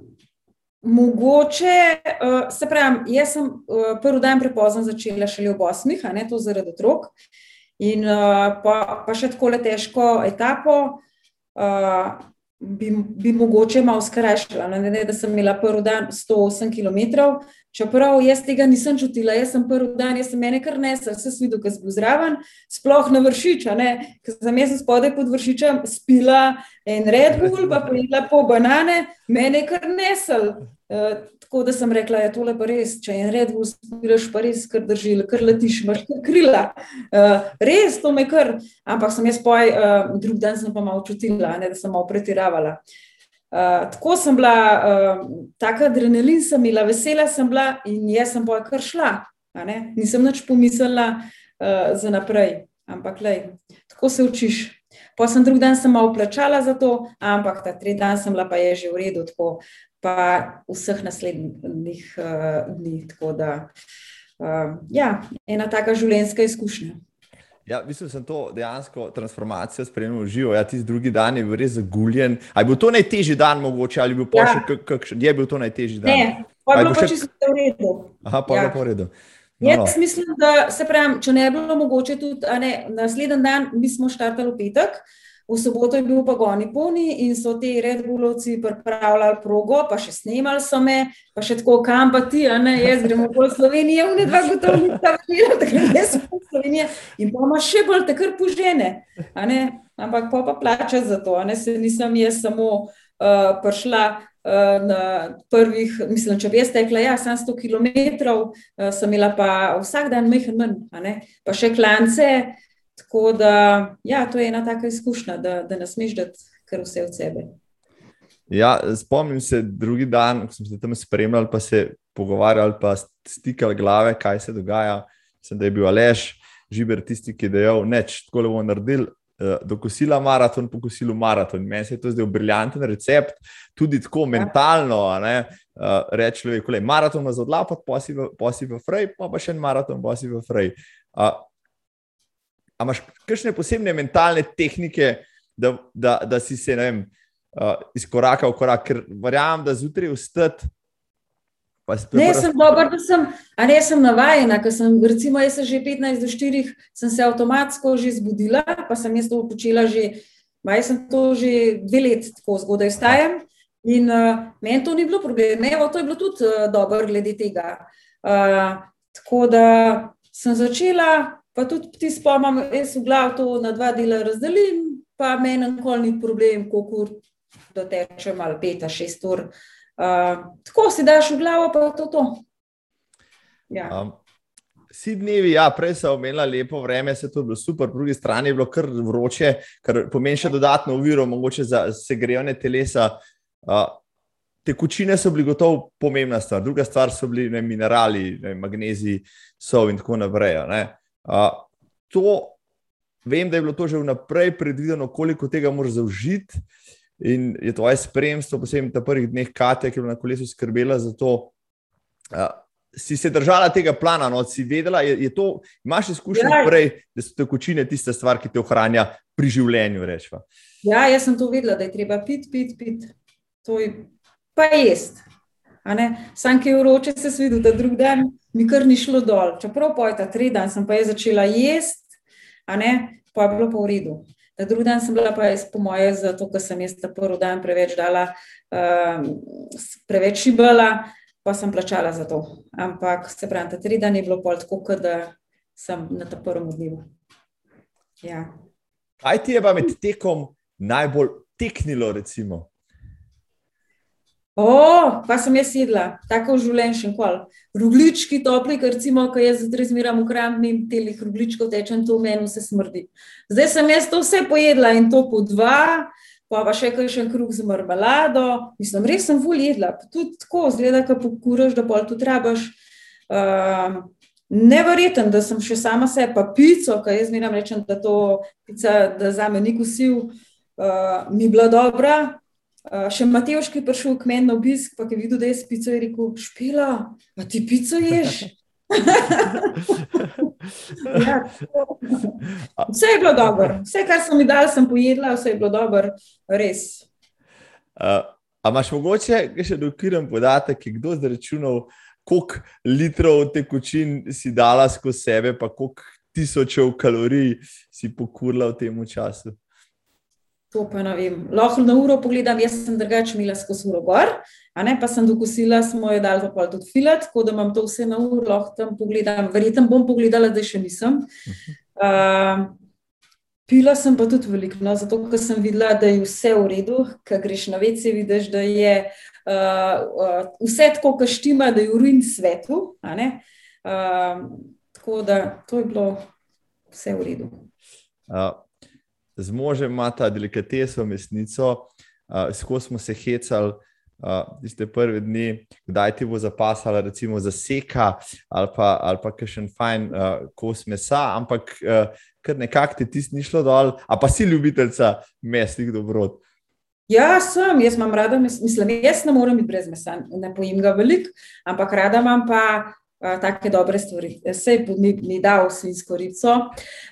mogoče, uh, se pravi, jaz sem uh, prvi dan prepozno začela šele ob osmih, ne to zaradi otrok. In uh, pa, pa še tako le težko etapo. Uh, bi, bi mogoče malo skrajšala. Ne, ne, da sem imela prvi dan 108 km, čeprav jaz tega nisem čutila. Jaz sem prvi dan, jaz sem mene kar nesel, vse svidu, ki sem bil zraven, sploh na vršiča. Ker sem jaz spodaj pod vršičem spila en Red Bull, pa pojedla po banane, mene kar nesel. Uh, tako da sem rekla, da ja, je tole pa res, če en red, uspiraš pa res, kar drži, kar letiš, imaš kar krila. Uh, res, to me kar, ampak sem jaz poj, uh, drug dan sem pa malo čutila, ne, da sem malo pretiravala. Uh, tako sem bila, uh, tako adrenalin sem imela, vesela sem bila in jaz sem poj kar šla. Nisem nič pomislila uh, za naprej, ampak lej, tako se učiš. Pa sem drug dan samo plačala za to, ampak ta tretji dan sem bila pa je že v redu, tako pa vseh naslednjih uh, dni. Tako da, uh, ja, ena taka življenjska izkušnja. Ja, mislim, da sem to dejansko transformacijo spremljal živo. Ja, tisti drugi dan je bil res zaguljen. Ali je bil to najtežji dan, mogoče, ali je bil ja. še kakšen? Je bil to najtežji dan? Ne, pa je bilo še... čisto v redu. Aha, pa je ja. bilo v redu. No, Jaz no. mislim, da se pravi, če ne bi bilo mogoče tudi, ne, naslednji dan, mi smo štartali v petek, uh, V soboto je bil pa goni poni in so ti redbulovci pripravljali progo, pa še snimali so me, pa še tako kam pa ti, a ne jaz gremo po Sloveniji, v ne dva gotovo nisem videla, [laughs] da gremo jaz po Sloveniji in pa imaš še bolj te kar požene, a ne, ampak pa pa plača za to, a ne se nisem jaz samo uh, prišla. Uh, na prvih, mislim, če bi jaz tekla, ja, 700 km, uh, sem imela pa vsak dan mehen manj, pa še klance, Tako da, ja, to je ena taka izkušnja, da, da ne smeš dati kar vse od sebe. Ja, spomnim se drugi dan, ko smo se tam spremljali, pa se pogovarjali, pa stikali glave, kaj se dogaja. Mislim, da je bil Aleš, živer tisti, ki je dejal, neč, tako le bomo naredili. Eh, do kosila maraton, po kosilu maraton. Meni se je to zdel briljanten recept, tudi tako ja. mentalno. Uh, Reči človek, da je maraton za odlapot, posi v frej, pa pa še en maraton, posi v frej. Uh, Ali imaš kakšne posebne mentalne tehnike, da, da, da si se vem, uh, izkorakal v korak, ker verjamem, da zjutraj vstati. Ne, sem dober, da sem, a ne sem navajena, ker sem, recimo, jaz sem že 15 do 4, sem se avtomatsko že zbudila, pa sem jaz to počela že, ma jaz sem to že dve let tako zgodaj vstajam in uh, meni to ni bilo problem, evo, to je bilo tudi uh, dobro glede tega. Uh, tako da sem začela Pa tudi ti spomnim, jaz v glavu to na dva dela razdelim, pa meni nikoli ni problem, koliko ur dotečem ali pet, šest ur. Uh, tako si daš v glavo, pa to. to. Ja. Um. Vsi dnevi, ja, prej so imeli lepo vreme, se je to bilo super, po drugi strani je bilo kar vroče, kar pomeni še dodatno uviro, mogoče za segrejene telesa. Uh, tekočine so bili gotovo pomembna stvar, druga stvar so bili ne, minerali, ne, magnezij, sol in tako naprej. Uh, to, vem, da je bilo to že vnaprej predvideno, koliko tega moraš zaužiti. In je tvoje spremstvo, posebej ta prvih dneh, Katja, ki je na kolesu skrbela za to. Uh, si se držala tega plana, no, si vedela, je, je to, imaš izkušnje ja. prej, da so tekočine tista stvar, ki te ohranja pri življenju. Rečva. Ja, jaz sem to vedela, da je treba pit, pit, pit. To je pa jest. Sam, ki je vroče, se svidi, da drug dan mi kar ni šlo dol. Čeprav po ta tri dan sem pa je začela jesti, pa je bilo pa v redu. Ta drugi dan sem bila pa jaz, po moje, zato ker sem jaz ta prvi dan preveč dala, um, preveč šibala, pa sem plačala za to. Ampak se pravi, ta tri dan je bilo pol tako, da sem na ta prvem dnevu. Ja. Kaj ti je pa med tekom najbolj teknilo, recimo? O, pa sem jaz jedla, tako v življenju še kol. Ruglički topli, ker recimo, ko jaz zdaj zmeram v kramni telih rugličkov, tečem to v meni, vse smrdi. Zdaj sem jaz to vse pojedla in to po dva, pa pa še kakšen kruh z marmelado. Mislim, res sem vul jedla, tudi tako, zgleda, ko pokuraš, da pol tu trabaš. Uh, Neverjeten, da sem še sama se, pa pico, kaj jaz zmeram rečem, da to pica, da za me ni kosil, uh, mi bila dobra, Uh, še Matejš, ki je prišel k meni na obisk, pa je videl, da je spico, je rekel: Špila, a ti pico ješ? [laughs] ja, vse je bilo dobro, vse, kar sem mi dal, sem pojedla, vse je bilo dobro, res. Uh, a imaš mogoče še dokiren podatek, kdo je zračunal, koliko litrov tekočin si dala skozi sebe, pa koliko tisočev kalorij si pokurila v tem času? To pa ne vem. Lahko na uro pogledam, jaz sem drugače imela skozi uro gor, a ne pa sem dokosila, smo jo dali pa tudi filat, tako da imam to vse na uro, lahko tam pogledam. Verjetno bom pogledala, da še nisem. Uh, pila sem pa tudi veliko, no, zato ker sem videla, da je vse v redu, ker greš na vece, vidiš, da je uh, uh, vse tako, kar štima, da je v ruin svetu. Uh, tako da to je bilo vse v redu. Uh z možem ima ta delikateso, mesnico, uh, skozi smo se hecali. Uh, tiste prve dni, kdaj ti bo zapasala, recimo za seka ali pa, ali pa še en fajn uh, kos mesa, ampak uh, kar nekako ti tisti ni šlo dol, a pa si ljubiteljca mesnih dobrot. Ja, sem, jaz imam rada, mislim, jaz ne morem biti brez mesa, ne pojim ga veliko, ampak rada imam pa take dobre stvari. Vse mi, mi dal svinsko rico,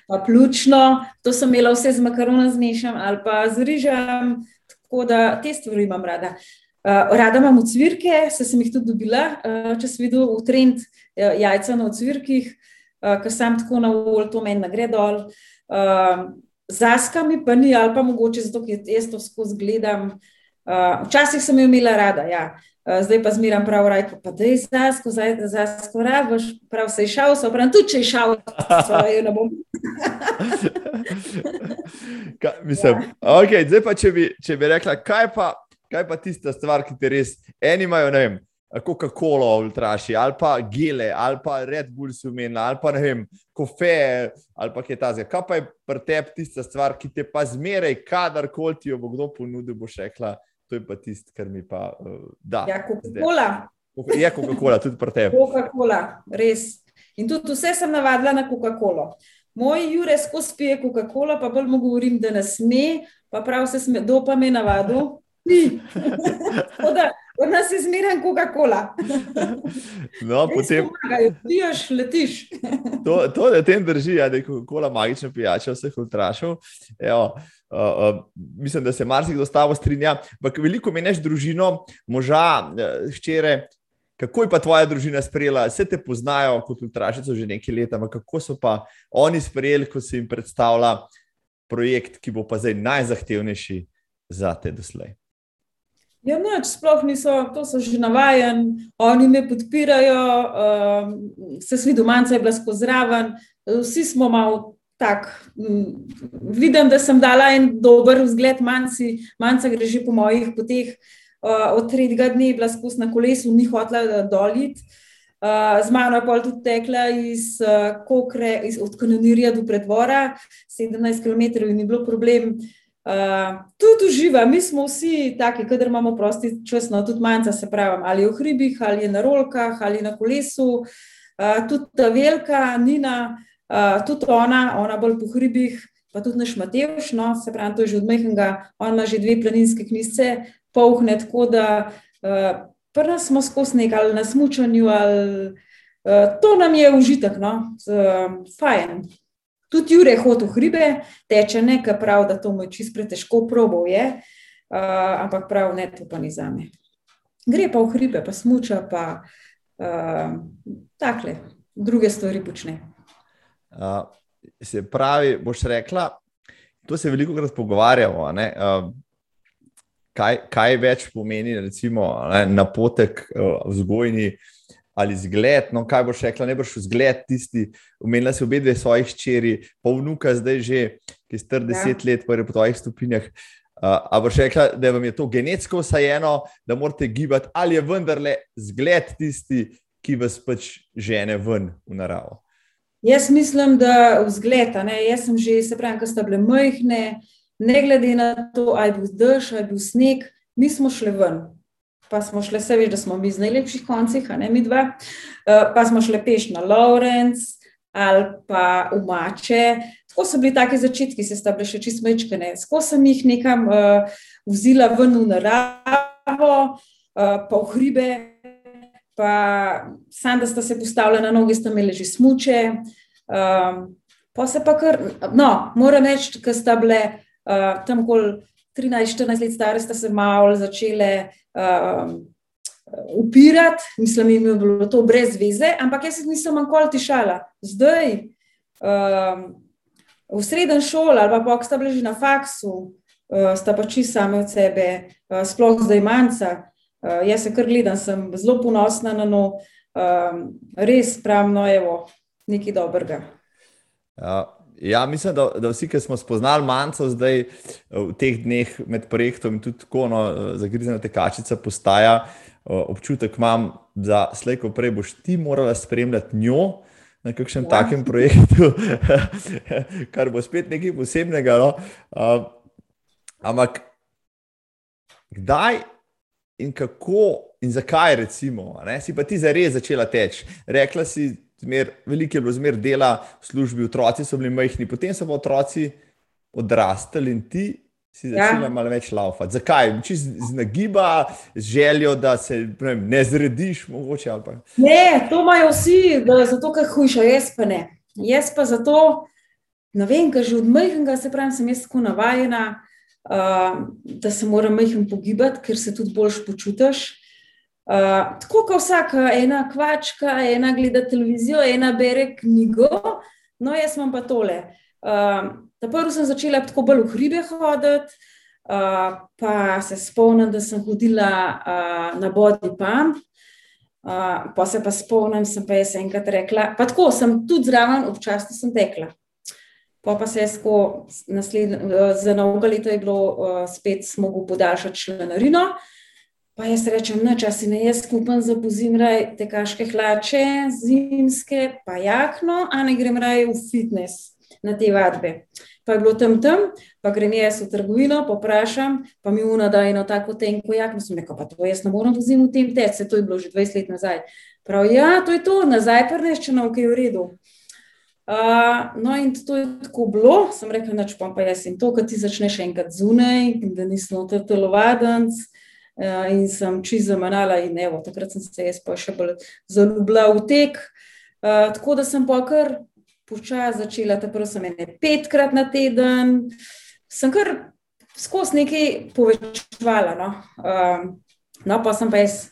pa pljučno, to sem imela vse z makaronom zmešam ali pa z rižem, tako da te stvari imam rada. Uh, rada imam ucvirke, se sem jih tudi dobila, uh, če sem videl v trend uh, jajca na ucvirkih, uh, ker sem tako na ul, to meni gre dol. Uh, Zaskami pa ni, ali pa mogoče zato, ker jaz to skozi gledam. Uh, včasih sem jo imela rada, ja. Eh, zdaj pa zmeram prav, rajko, pa da je zasko, zasko rabaš, prav se je šal, so prav, tudi če je šal, svoje ne bom. [laughs] Ka, mislim, ja. okay, zdaj pa, če bi, če bi rekla, kaj pa, kaj pa tista stvar, ki te res, eni imajo, ne vem, Coca-Cola, ultraši, ali pa gele, ali pa Red Bull si umenila, ali pa ne vem, kofe, ali pa kaj tazga. Kaj pa je pri tebi tista stvar, ki te pa zmeraj, kadarkoli ti jo bo kdo ponudil, boš rekla, to je pa tisto, kar mi pa uh, da. Ja, Coca-Cola. Je Coca-Cola, tudi pri tebi. Coca-Cola, res. In tudi vse sem navadila na Coca-Colo. Moj Jure skozi pije Coca-Cola, pa bolj mu govorim, da ne sme, pa prav se sme, do pa me navadu. [laughs] Od nas je zmeren Coca-Cola. No, potem. Piješ, letiš. To, to je tem drži, ja, da je Coca-Cola magična pijača vseh ultrašov. Evo, Uh, uh, mislim, da se marsikdo s tabo strinja. Ampak veliko meniš družino, moža, ščere. Kako je pa tvoja družina sprejela? Vse te poznajo kot ultrašico že nekaj let, ampak kako so pa oni sprejeli, ko si jim predstavlja projekt, ki bo pa zdaj najzahtevnejši za te doslej? Ja, noč, sploh niso, to so že navajeni, oni me podpirajo, um, se svi doma, je bila skozi zraven, vsi smo malo tak, vidim, da sem dala en dober vzgled, manj se gre že po mojih poteh. Uh, od tretjega dne je bila skozi na kolesu, ni hotela doliti. Uh, z mano je pol tudi tekla iz uh, Kokre, iz, od Kanonirja do predvora, 17 km in ni bilo problem. Uh, tudi uživa, mi smo vsi taki, kader imamo prosti čas, no, tudi manjka se pravi, ali v hribih, ali na rolkah, ali na kolesu. Uh, tudi ta velika Nina, uh, tudi ona, ona bolj po hribih, pa tudi naš Matejš, no, se pravi, to je že od mehanga, on ima že dve planinske knjige, polhne, tako da uh, prvo smo skozi nekaj ali na smučanju, ali uh, to nam je užitek, no, uh, fajn. Tudi Jure hodi v hribe, teče nekaj prav, da to mu je čist pretežko, probov je, uh, ampak prav ne, to pa ni za me. Gre pa v hribe, pa smuča, pa uh, takle, druge stvari počne. Uh, se pravi, boš rekla, to se veliko krat pogovarjamo. Uh, kaj, kaj več pomeni, recimo, ne, napotek uh, vzgojni ali zgled. No, kaj boš rekla, ne boš zgled tisti, umenila si obe dve svojih čeri, pa vnuka zdaj že, ki ste 40 ja. let, pa je po tvojih stopinjah. Uh, a boš rekla, da vam je to genetsko vsajeno, da morate gibati, ali je vendarle zgled tisti, ki vas pač žene ven v naravo? Jaz mislim, da vzgled, jaz sem že, se pravi, ko sta bile majhne, ne glede na to, ali je bil dež, ali je bil sneg, mi smo šli ven pa smo šli, se veš, da smo mi z najlepših koncih, a ne mi dva, uh, pa smo šli peš na Lawrence ali pa v Mače. Tako so bili taki začetki, se sta bili še čisto mečkane. Tako sem jih nekam uh, vzela ven v naravo, uh, pa v hribe, pa sam, da sta se postavila na noge, sta imeli že smuče. Um, pa se pa kar, no, moram reči, ker sta bile uh, tam kol 13-14 let stare, sta se malo začele um, upirati, mislim, da je bilo to brez veze, ampak jaz se nisem manjkoli tišala. Zdaj, um, v srednjem šoli ali pa ko sta bili že na faksu, uh, sta pa čisto same od sebe, uh, sploh zdaj manjca. Uh, jaz se kar gledam, sem zelo ponosna na no, um, res pravno, evo, nekaj dobrega. Ja. Ja, mislim, da, da vsi, ki smo spoznali manjco zdaj v teh dneh med projektom in tudi tako, no, zagrizena tekačica postaja, občutek imam, da slejko prej boš ti morala spremljati njo na kakšnem ja. takem projektu, [laughs] kar bo spet nekaj posebnega. No. Uh, ampak kdaj in kako in zakaj, recimo, ne, si pa ti zares začela teči? Rekla si, zmer, veliko je bilo zmer dela v službi, otroci so bili majhni, potem so pa otroci odrastali in ti si začela ja. malo več laufati. Zakaj? Če z nagiba, z željo, da se vem, ne zrediš, mogoče. Ne, to imajo vsi, da, zato ker hujša, jaz pa ne. Jaz pa zato, ne vem, ker že od majhnega se pravim, sem jaz tako navajena, uh, da se moram majhen pogibati, ker se tudi boljš počutiš. Uh, tako kot vsaka, ena kvačka, ena gleda televizijo, ena bere knjigo, no, jaz imam pa tole. Uh, prvo sem začela tako bolj v hribe hoditi, uh, pa se spomnim, da sem hodila uh, na bodi pam. Uh, pa se pa spomnim, sem pa jaz enkrat rekla, pa tako sem tudi zraven, občasno sem tekla. Pa pa se je sko, za novo leto je bilo uh, spet smo podaljšati članarino. Pa jaz rečem, no, če si ne jaz skupaj za pozimraj te kaške hlače, zimske, pa jakno, a ne grem raje v fitness na te vadbe. Pa je bilo tam tam, pa grem jaz v trgovino, poprašam, pa mi una da eno tako tenko jakno, sem rekel, pa to jaz ne moram pozim v tem tec, se to je bilo že 20 let nazaj. Prav, ja, to je to, nazaj prnešče na ok, v redu. Uh, no, in to je tako bilo, sem rekel, noč pa jaz in to, kad ti začneš enkrat zunaj, da nismo telovadenc, Eh, in sem čisto zamanala, in evo, takrat sem se jaz pa še bolj zaljubila v tek. Uh, tako da sem pa kar počasi začela, tako sem ene petkrat na teden, sem kar skozi nekaj povečevala. No. Uh, no, pa sem pa jaz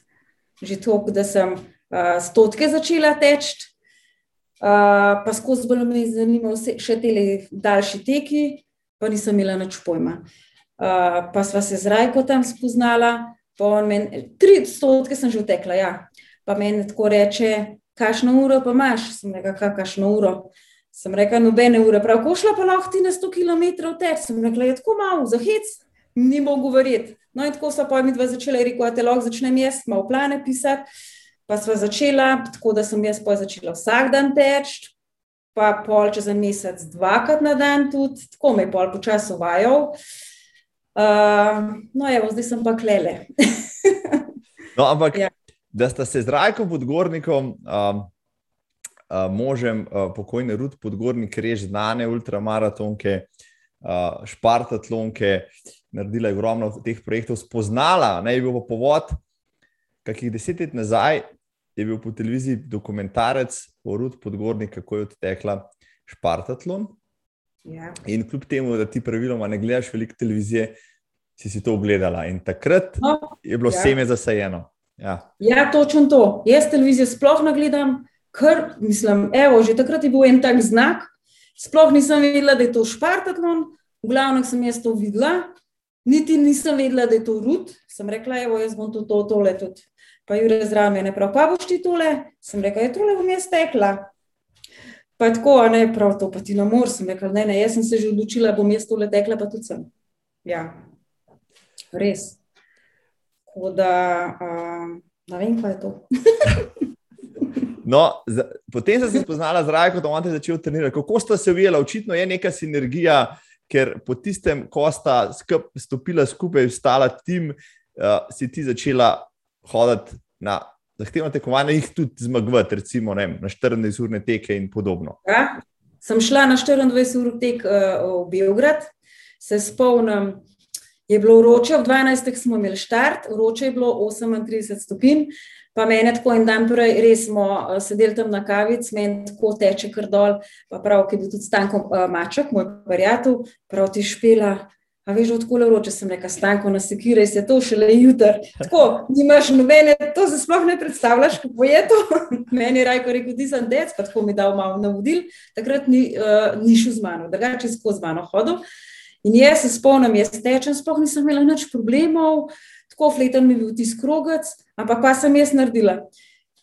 že toliko, da sem uh, stotke začela teči, uh, pa skozi bolj me zanimali še te daljši teki, pa nisem imela nič pojma. Uh, pa sva se z Rajko tam spoznala. Men, tri odstotke sem že vtekla, ja. pa meni tako reče, kakšno uro pa imaš, sem rekla, kakšno uro. Sem rekla, nobene ure, prav, ko šla pa lahko ti na 100 km teč, sem rekla, je tako malo, za hec, ni mogo verjeti. No in tako so pa mi dva začela, rekel, te lahko začnem jaz, malo plane pisati, pa sva začela, tako da sem jaz pa začela vsak dan teč, pa pol čez en mesec, dvakrat na dan tudi, tako me je pol počasovajal. Uh, no, evo, zdaj sem pa klele. [laughs] no, ampak, ja. da ste se z Rajkom podgornikom, um, uh, možem uh, pokojne Rud podgornik, rež znane ultramaratonke, uh, špartatlonke, naredila je ogromno teh projektov, spoznala, ne je bil povod, kakih deset let nazaj je bil po televiziji dokumentarec o Rud podgornik, kako je odtekla špartatlon. Ja. In kljub temu, da ti praviloma ne gledaš veliko televizije, si, si to ogledala. In takrat no, je bilo ja. seme zasajeno. Ja. ja, točno to. Jaz televizijo sploh ne gledam, ker mislim, evo, že takrat je bil en tak znak. Sploh nisem vedela, da je to špartatlon, v glavnem sem jaz to videla, niti nisem vedela, da je to rud. Sem rekla, evo, jaz bom to, to tole tudi. Pa Jure zraven me je prav, pa boš ti tole? Sem rekla, je tole bom jaz tekla. Pa je tako, a ne prav to, pa ti na mor, sem rekla, ne, ne, jaz sem se že odločila, bom jaz tole tekla, pa tudi sem. Ja, res. Tako da, uh, ne vem, kaj je to. [laughs] no, z, potem sem se spoznala z Rajko, da imate začel trenirati. Kako ste se ujeli? Očitno je neka sinergija, ker po tistem, ko sta skup, stopila skupaj, stala tim, uh, si ti začela hoditi na zahtevno tekmovanje, jih tudi zmagovati, recimo ne, na 24-urne teke in podobno. Ja, sem šla na 24-ur tek uh, v Beograd, se spomnim. Je bilo vroče, v 12. smo imeli štart, vroče je bilo 38 stopinj, pa meni tako en dan prej, res smo uh, sedeli tam na kavici, meni tako teče kar dol, pa prav, ki je bil tudi stanko uh, maček, moj prijatelj, prav ti špela, A veš, odkole vroče sem rekel, stanko na sekiraj, se to šele jutr. Tako, nimaš nobene, to se sploh ne predstavljaš, kako je to. [laughs] Meni je rajko rekel, ti sem dec, pa tako mi dal malo navodil, takrat ni, uh, ni šel z mano, drugače skozi mano hodil. In jaz se spomnim, jaz tečem, sploh nisem imela nič problemov, tako fleten mi je bil tisk rogac, ampak pa sem jaz naredila.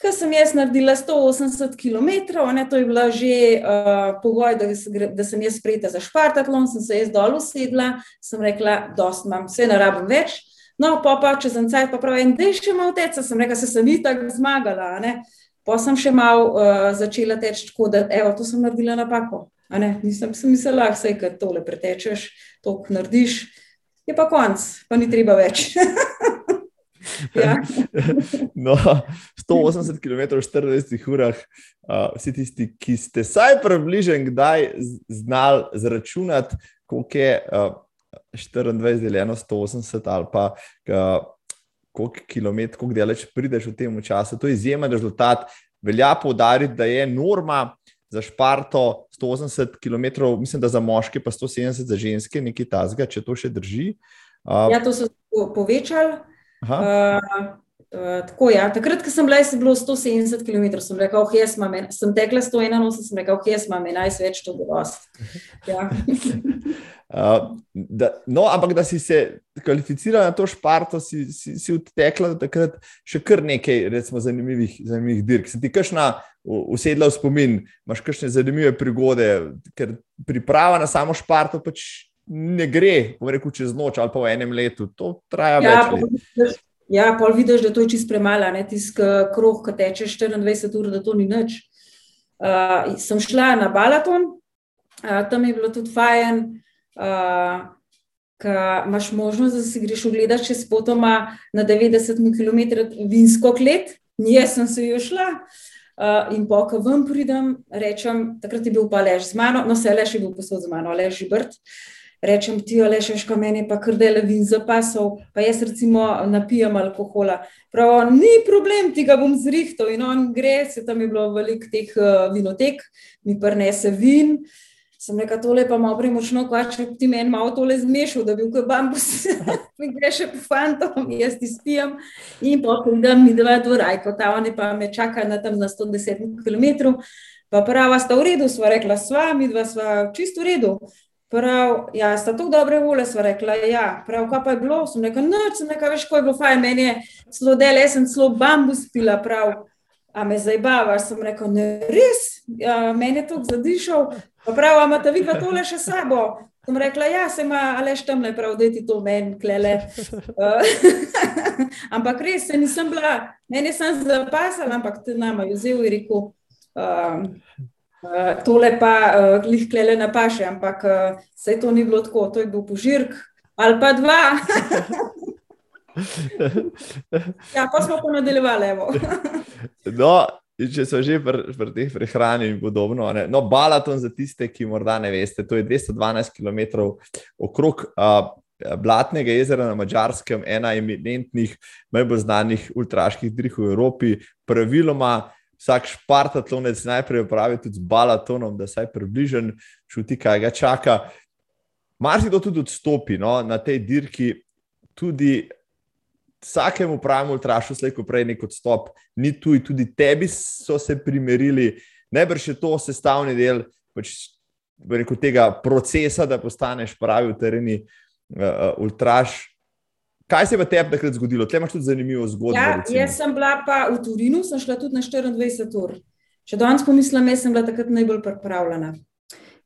Ker sem jaz naredila 180 km, ne, to je bila že uh, pogoj, da, da sem jaz sprejeta za špartatlon, sem se jaz dol usedla, sem rekla, dost imam, vse ne rabim več. No, pa pa če sem cajt, pa pravim, da je še malo teca, sem rekla, se sem itak zmagala. Ne. Pa sem še malo uh, začela teči tako, da evo, to sem naredila napako. Nisem si mislila, da se tole pretečeš, to narediš, je pa konc, pa ni treba več. [laughs] Ja. [laughs] no, 180 km v 40 urah, uh, vsi tisti, ki ste vsaj približen, kdaj znali zračunati, koliko je uh, 24 deljeno 180 ali pa uh, koliko km, koliko delač prideš v tem času. To je izjemen rezultat. Velja poudariti, da je norma. Za Šparto 180 km, mislim, da za moške, pa 170 za ženske, nekaj tasga, če to še drži. Uh, ja, to so povečali. Uh, uh, tako, ja. Takrat, ko sem bila, je bilo 170 km, sem rekla, oh, jaz imam, sem tekla 181, sem rekla, oh, jaz imam, naj se več to dosti. Ja. [laughs] uh, no, ampak da si se kvalificirala na to šparto, si, si, si odtekla takrat še kar nekaj, recimo, zanimivih, zanimivih dirk. Si ti kašna usedla v spomin, imaš kakšne zanimive prigode, ker priprava na samo šparto pač ne gre, bom rekel, čez noč ali pa v enem letu, to traja ja, več. Let. Ja, pol vidiš, da to je čist premala, ne tisk krog, ki teče 24 ur, da to ni nič. Uh, sem šla na Balaton, uh, tam je bilo tudi fajn, uh, ker imaš možnost, da si greš ogledati čez potoma na 90 km vinsko klet, jaz sem se jo šla. Uh, in po, ko vam pridem, rečem, takrat je bil pa lež z mano, no se je lež bil posod z mano, lež je brt. Uh, rečem ti, ale še ško meni, pa kar dele vin zapasov, pa jaz recimo napijem alkohola. Prav, ni problem, ti ga bom zrihtal in on gre, se tam je bilo veliko teh uh, vinotek, mi prnese vin. Sem rekel, tole pa malo premočno, če ti meni malo tole zmešal, da bi bil bambus, [laughs] mi gre še po fantom, jaz ti spijem in potem da mi dva dvorajko, ta oni pa me čaka na tam na 110 km. Pa prava sta v redu, sva rekla, sva, mi dva sva čisto v redu. Prav, ja, sta tako dobre volje, sva rekla. Ja, prav, kaj pa je bilo? Sem rekla, noč, sem rekla, veš, ko je bilo fajn, meni je zelo del, jaz sem zelo bambus pila, prav, a me zabavaš. Sem rekla, ne, res, ja, meni je to zadišal. Pa prav, a imate vidva tole še sabo? Sem rekla, ja, se ima, ale štem le prav, da ti to meni klele. [laughs] ampak res, se nisem bila, meni sem zapasala, ampak te nama je vzel in rekel. Um, tole pa uh, eh, lihkele na paše, ampak uh, eh, se to ni bilo tako, to je bil požirk, ali pa dva. [laughs] ja, pa smo pa nadaljevali. [laughs] no, če so že pri, pri teh prehrani in podobno. Ne? No, Balaton za tiste, ki morda ne veste, to je 212 km okrog. Uh, Blatnega jezera na Mačarskem, ena eminentnih, najbolj znanih ultraških drih v Evropi. Praviloma, vsak špartatlonec najprej opravi tudi z balatonom, da se približen čuti, kaj ga čaka. Marsi to tudi odstopi no, na tej dirki, tudi vsakemu pravemu ultrašu, slejko prej nek odstop, ni tu, tudi tebi so se primerili, najbrž je to sestavni del pač, rekel, tega procesa, da postaneš pravi v tereni uh, ultraš. Kaj se je v tebi takrat zgodilo? Tle imaš tudi zanimivo zgodbo. Ja, jaz sem bila pa v Turinu, sem šla tudi na 24 ur. Če danes pomislim, jaz sem bila takrat najbolj pripravljena.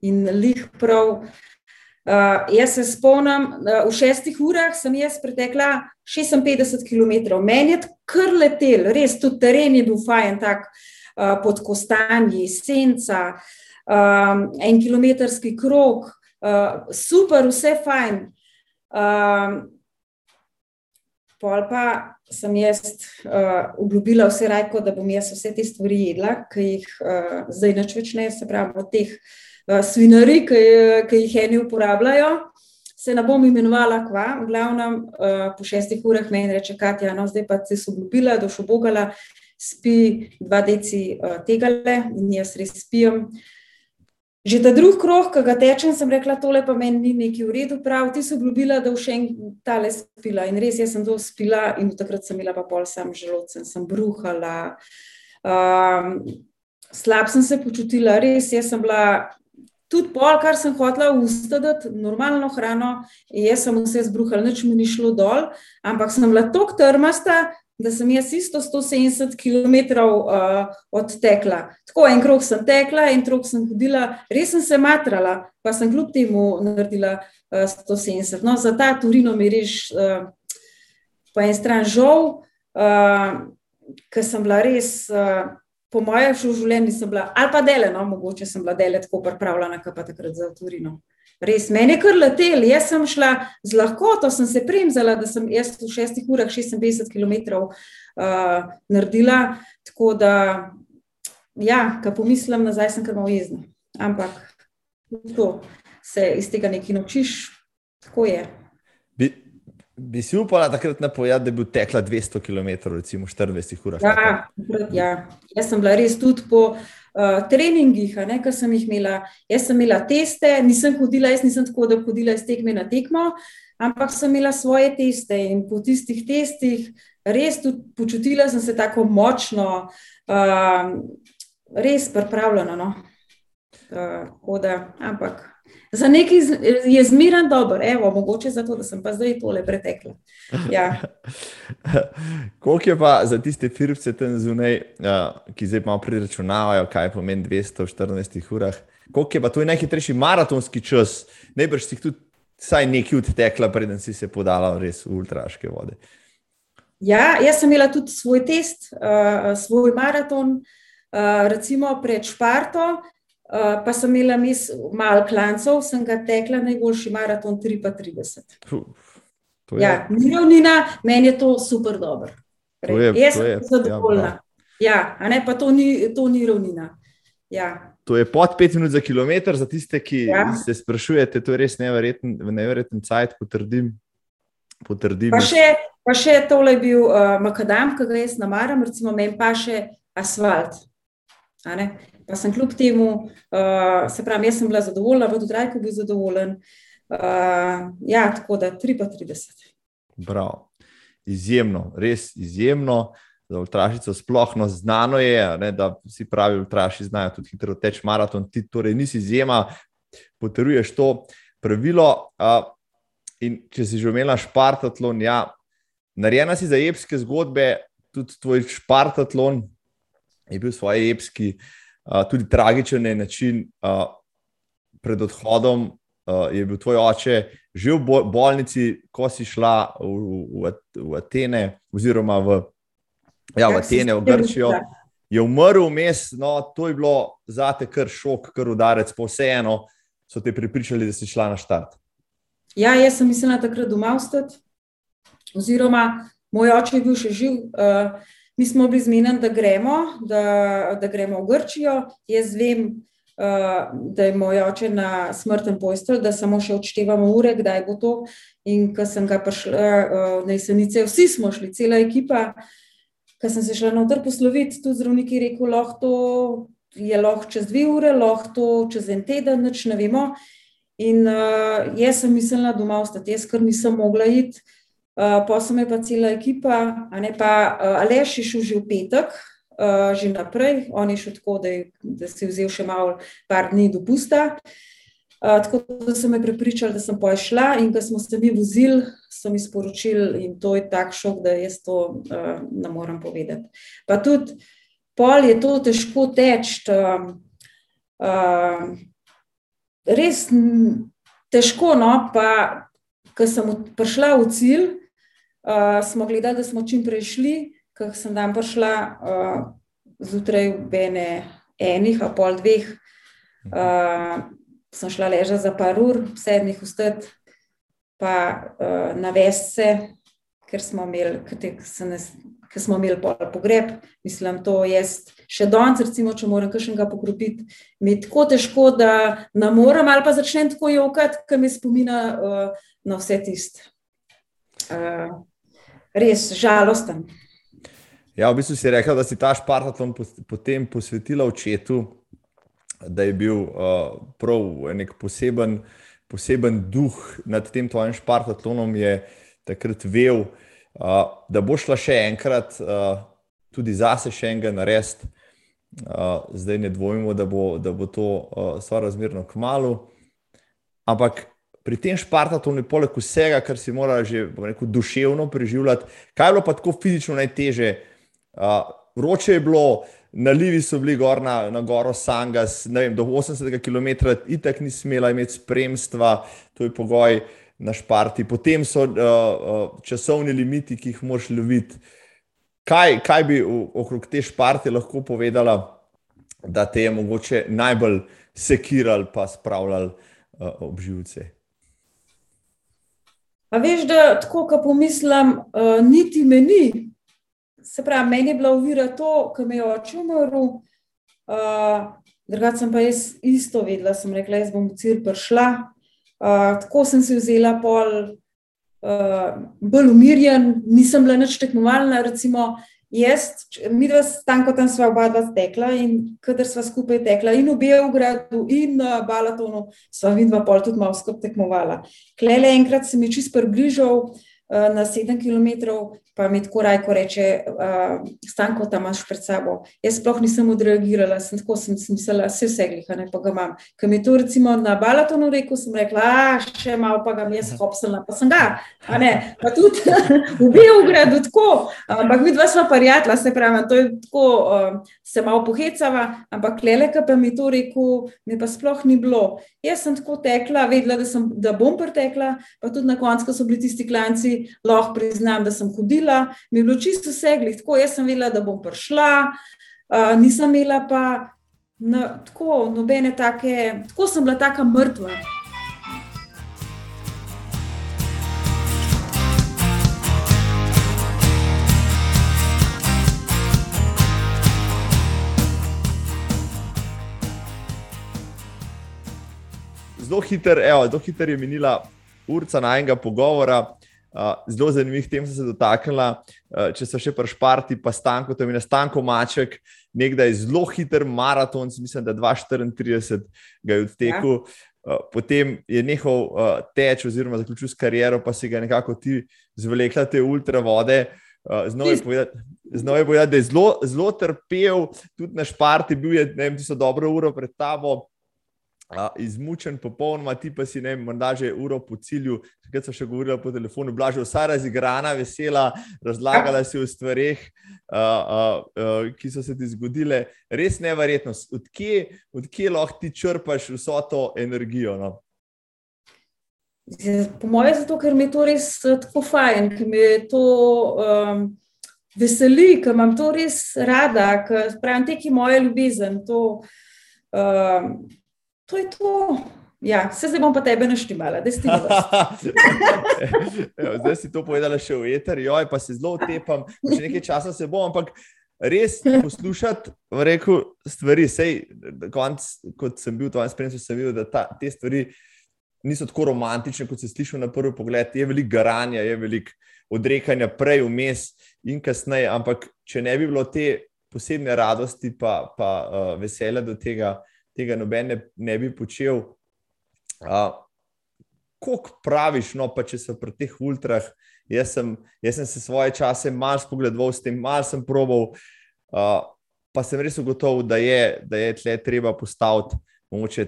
In lih prav. Uh, jaz se spomnim, uh, v šestih urah sem jaz pretekla 56 km, meni je kar letel, res tudi teren je bil fajn, tak uh, pod kostanji, senca, um, en kilometrski krok, uh, super, vse fajn. Um, pol pa sem jaz uh, obljubila vse rajko, da bom jaz vse te stvari jedla, ki jih uh, zdaj neč več ne, se pravi, od teh uh, svinari, ki, ki jih eni uporabljajo se ne bom imenovala kva, v glavnem uh, po šestih urah meni reče, Katja, no zdaj pa se so obljubila, da še bogala, spi dva deci uh, tega le in jaz res spijem. Že ta drug krok, ki ga tečem, sem rekla, tole pa meni ni neki v redu, prav, ti so obljubila, da v še en tale spila. In res, jaz sem to spila in takrat sem imela pa pol sam želodcem, sem bruhala. Um, slab sem se počutila, res, jaz sem bila tudi pol, kar sem hotela ustediti, normalno hrano, jaz sem vse zbruhala, nič mi ni šlo dol, ampak sem bila tako trmasta, da sem jaz isto 170 km uh, odtekla. Tako en krok sem tekla, en krok sem hodila, res sem se matrala, pa sem kljub temu naredila uh, 170. No, za ta Turino mi reš uh, po en stran žal, uh, ker sem bila res. Uh, po mojem življenju nisem bila, ali pa dele, no, mogoče sem bila dele tako pripravljena, kot pa takrat za Turino. Res, meni je kar letel, jaz sem šla z lahkoto, sem se premzala, da sem jaz v šestih urah 56 km uh, naredila. Tako da, ja, ko pomislim nazaj, sem kar malo jezna. Ampak to se iz tega nekaj naučiš, tako je. Bi, Bi si upala takrat napovedati, da bi tekla 200 km, recimo 40 ur? Ja, ja, jaz sem bila res tudi po uh, treningih, ki sem jih imela. Jaz sem imela teste, nisem hodila, jaz nisem tako, da hodila iz tekme na tekmo, ampak sem imela svoje teste in po tistih testih res tudi počutila sem se tako močno, uh, res pripravljena. No? Uh, da, ampak. Za nekaj je zmeren dober, evo, mogoče zato, da sem pa zdaj tole pretekla. Ja. [laughs] Koliko je pa za tiste firme tam zunaj, ki zdaj malo priračunavajo, kaj pomeni 214 urah? Koliko je pa to najhitrejši maratonski čas? Najbrž si tudi vsaj nekaj odtekla, preden si se podala res v ultraške vode. Ja, jaz sem imela tudi svoj test, uh, svoj maraton, uh, recimo pred Šparto. Uh, pa sem imela mis, malo klancov, sem ga tekla, najboljši maraton 33. Ja, ni ravnina, meni je to super dobro. Jaz sem zadovoljna. Ja, a ne pa to ni, to ni ravnina. Ja. To je pod 5 minut za kilometr, za tiste, ki ja. se sprašujete, to je res neverjeten, neverjeten cajt, potrdim. potrdim. Pa, še, pa še tole je bil uh, makadam, ki ga jaz namaram, recimo meni pa še asfalt pa sem kljub temu, uh, se pravi, jaz sem bila zadovoljna, v Dudrajku bil zadovoljen. Uh, ja, tako da 33. Prav. Izjemno, res izjemno. Za ultrašico sploh no, znano je, ne, da vsi pravi ultraši znajo tudi hitro teči maraton, ti torej nisi izjema, potrjuješ to pravilo. Uh, in če si že omenila Špartatlon, ja, narejena si za epske zgodbe, tudi tvoj Špartatlon je bil svoj epski uh, tudi tragičen je način. Uh, pred odhodom uh, je bil tvoj oče že v bolnici, ko si šla v, v, v Atene, oziroma v, ja, v Atene, v Grčijo. Je umrl vmes, no, to je bilo za te kar šok, kar udarec, pa vseeno so te pripričali, da si šla na štart. Ja, jaz sem mislila takrat doma ostati, oziroma moj oče je bil še živ. Uh, mi smo bili zmenjeni, da gremo, da, da gremo v Grčijo. Jaz vem, uh, da je moj oče na smrtnem postelju, da samo še odštevamo ure, kdaj bo to. In ko sem ga prišla uh, na jesenice, vsi smo šli, cela ekipa. Ko sem se šla odr posloviti, tudi zdravnik je rekel, lahko je lahko čez dve ure, lahko čez en teden, noč ne vemo. In uh, jaz sem mislila doma ostati, jaz kar nisem mogla iti, uh, pa sem pa cela ekipa, a ne pa uh, Aleš je šel že v petek, uh, že naprej, on je šel tako, da, je, da si je vzel še malo, par dni dopusta. Uh, tako da sem me prepričala, da sem pošla, in ko smo se mi vozili, so mi sporočili, in to je tak šok, da jaz to uh, ne morem povedati. Pa tudi pol je to težko teči. Uh, uh, res težko. No, pa, ko sem prišla v cilj, uh, smo gledali, da smo čim prej šli. Ko sem tam prišla uh, zjutraj, bene enih, a pol dveh, uh, sem šla ležati za par ur, sedmih vstet, pa uh, navesti se, ker smo imeli, ker smo imeli pogreb. Mislim, to jaz še danes, recimo, če moram kakšnega pokropiti, mi je tako težko, da ne morem ali pa začnem tako jokati, ker mi spomina uh, na vse tisto. Uh, res žalosten. Ja, v bistvu si rekel, da si ta špartatlon potem posvetila očetu, da je bil uh, prav nek poseben, poseben duh nad tem tvojim špartatlonom, je takrat vel, uh, da bo šla še enkrat uh, tudi zase še enega narediti. Uh, zdaj ne dvomimo, da bo, da bo to uh, sorazmerno k malu. Ampak pri tem špartatu je poleg vsega, kar si mora že rekel, duševno preživljati, kaj je bilo pa tako fizično najteže. Uh, vroče je bilo, nalivi so bili gor na, na goro Sangas, vem, do 80 km, itak ni smela imeti spremstva, to je pogoj na šparti. Potem so uh, uh, časovni limiti, ki jih moš loviti. Kaj, kaj bi okrog te šparte lahko povedala, da te je mogoče najbolj sekiral, pa spravljal uh, ob živce? A veš, da tako, ko pomislim, uh, niti meni, se pravi, meni je bila uvira to, ko me je oče umrl. Uh, Drugače sem pa jaz isto vedela, sem rekla, jaz bom v cilj prišla. Uh, tako sem si vzela pol uh, bolj umirjen, nisem bila nič tekmovalna. Recimo, jaz, mi dva stanko tam sva oba dva tekla in kadar sva skupaj tekla in v Beogradu in na Balatonu, sva vidva pol tudi malo skupaj tekmovala. Klele enkrat se mi čist približal na sedem kilometrov, pa mi tako rajko reče, uh, stanko tam imaš pred sabo. Jaz sploh nisem odreagirala, sem tako sem mislila, vse vse glih, ne pa ga imam. Ko mi to recimo na Balatonu rekel, sem rekla, a še malo pa ga mi jaz hopsala, pa sem ga, a ne, pa tudi [laughs] v Beogradu tako, ampak mi dva smo prijatla, se pravi, to je tako, uh, se malo pohecava, ampak leleka pa mi to rekel, mi pa sploh ni bilo. Jaz sem tako tekla, vedela, da, sem, da bom pretekla, pa tudi na koncu, ko so bili tisti klanci, lahko priznam, da sem hodila mi je bilo čisto vse, tako jaz sem vedela, da bom prišla, uh, nisem imela pa na, tako nobene take, tako sem bila taka mrtva. Zelo hiter, evo, zelo hiter je minila urca najnega pogovora zelo zanimivih tem se dotaknila. Uh, če so še prešparti, pa stanko, to je na stanko Maček, nekdaj zelo hiter maraton, mislim, da 2-34 ga je odtekel. Ja. Uh, potem je nehal uh, teč, oziroma zaključil s kariero, pa si ga nekako ti zvlekla te ultravode. Uh, Znova je povedati, povedat, da je zelo, zelo trpel, tudi na šparti, bil je, ne vem, ti so dobro uro pred tabo, izmučen, popolnoma, ti pa si ne, morda že uro po cilju, takrat so še govorili po telefonu, bila že vsa razigrana, vesela, razlagala si o stvarih, ki so se ti zgodile. Res neverjetno, odkje, odkje lahko ti črpaš vso to energijo? No? Po mojem, zato ker mi je to res tako fajn, ker mi je to. Um, Veseli, ker imam to res rada, ker pravim, teki moje ljubezen. To, um, to je to. Ja, se zdaj bom pa tebe naštimala, da si ti [laughs] Zdaj si to povedala še v eter, joj, pa se zelo tepam, še nekaj časa se bom, ampak res poslušati, rekel, stvari. Sej, konc, kot sem bil v tvojem spremstvu, sem videl, da ta, te stvari niso tako romantične, kot se sliši na prvi pogled. Je veliko garanja, je veliko odrekanja, prej vmes in kasneje. Ampak če ne bi bilo te posebne radosti, pa, pa uh, veselja do tega, tega noben ne, ne bi počel. Uh, Kako praviš, no, pa če so pri teh ultrah, jaz sem, jaz sem se svoje čase malo spogledoval s tem, malo sem probal, uh, pa sem res ugotovil, da je, da je tle treba postaviti mogoče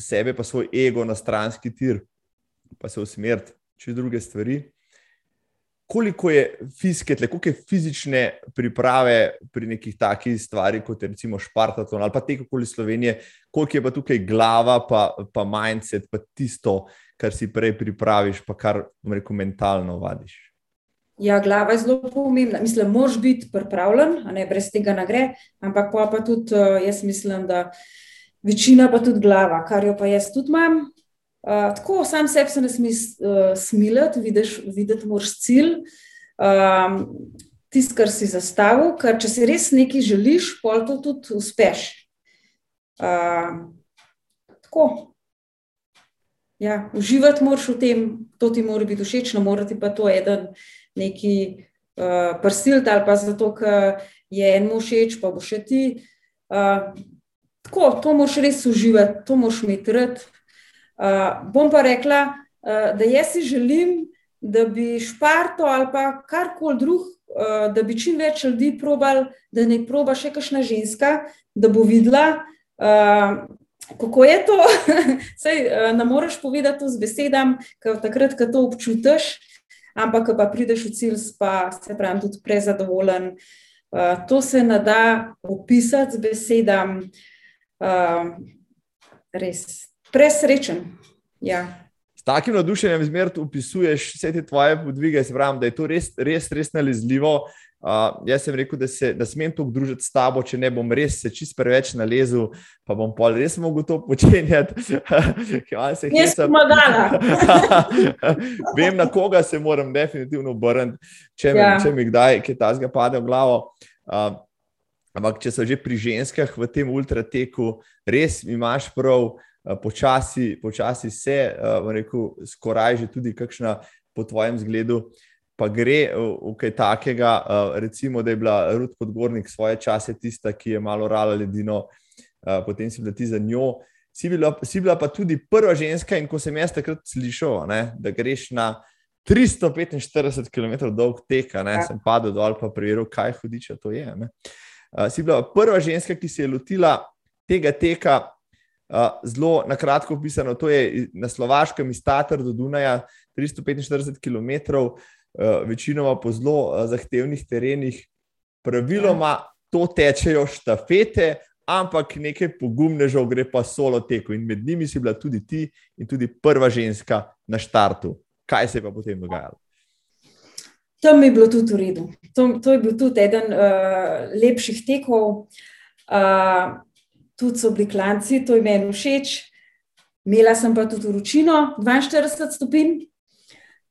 sebe, pa svoj ego na stranski tir, pa se usmeriti čez druge stvari. Koliko je fizike, koliko je fizične priprave pri nekih takih stvarih, kot je recimo Špartaton ali pa te okoli Slovenije, koliko je pa tukaj glava, pa, pa mindset, pa tisto, kar si prej pripraviš, pa kar rekel, mentalno vadiš. Ja, glava je zelo pomembna. Mislim, moraš biti pripravljen, ne, brez tega ne gre. Ampak pa, pa tudi eh, jaz mislim, da večina pa tudi glava, kar jo pa jaz tudi imam. Uh, tako, sam sebi se ne smeš uh, smiliti, vidiš, videti moraš cilj, um, tisto, kar si zastavil, ker če si res nekaj želiš, pol to tudi uspeš. Uh, tako. Ja, uživati moraš v tem, to ti mora biti všeč, no mora ti pa to eden neki uh, prsilt ali pa zato, ker je eno všeč, pa bo še ti. Uh, tako, to moraš res uživati, to moraš imeti rad. Uh, bom pa rekla, uh, da jaz si želim, da bi Šparto ali pa karkoli drug, uh, da bi čim več ljudi probal, da ne proba še kakšna ženska, da bo videla, uh, kako je to. [laughs] Sej, uh, ne moreš povedati to z besedami, ker takrat, ko to občutiš, ampak pa prideš v cilj, pa se pravi, tudi prezadovoljen. Uh, to se ne da opisati z besedami. Uh, res presrečen. Ja. S takim navdušenjem zmeraj opisuješ vse te tvoje podvige, se pravi, da je to res, res, res nalezljivo. Uh, jaz sem rekel, da se da smem tu družiti s tabo, če ne bom res se čist preveč nalezel, pa bom pa res mogel to počenjati. [laughs] Jaz sem pomagala. [laughs] Vem, na koga se moram definitivno obrniti, če, ja. če mi kdaj kaj tasga pade v glavo. Uh, ampak, če so že pri ženskah v tem ultrateku, res imaš prav. Eh, počasi, počasi se, uh, rekel, skoraj že tudi kakšna po tvojem zgledu, pa gre v, kaj takega. Uh, recimo, da je bila Rud Podgornik svoje čase tista, ki je malo rala ledino, uh, potem si bila ti za njo. Si bila, si bila pa tudi prva ženska, in ko sem jaz takrat slišal, ne, da greš na 345 km dolg tek, ne, ja. sem padel dol in preveril, kaj hudiče to je. Uh, si bila prva ženska, ki se je lotila tega teka zelo na kratko opisano. To je na Slovaškem, iz Tatar do Dunaja, 345 km, uh, večinoma po zelo uh, zahtevnih terenih. Praviloma to tečejo štafete, ampak nekaj pogumnežev gre pa solo teko. In med njimi si bila tudi ti in tudi prva ženska na štartu. Kaj se je pa potem dogajalo? Tam je bilo tudi v redu. To, to je bil tudi eden uh, lepših tekov. Uh, tudi so bili klanci, to je meni všeč. Imela sem pa tudi vročino, 42 stopinj.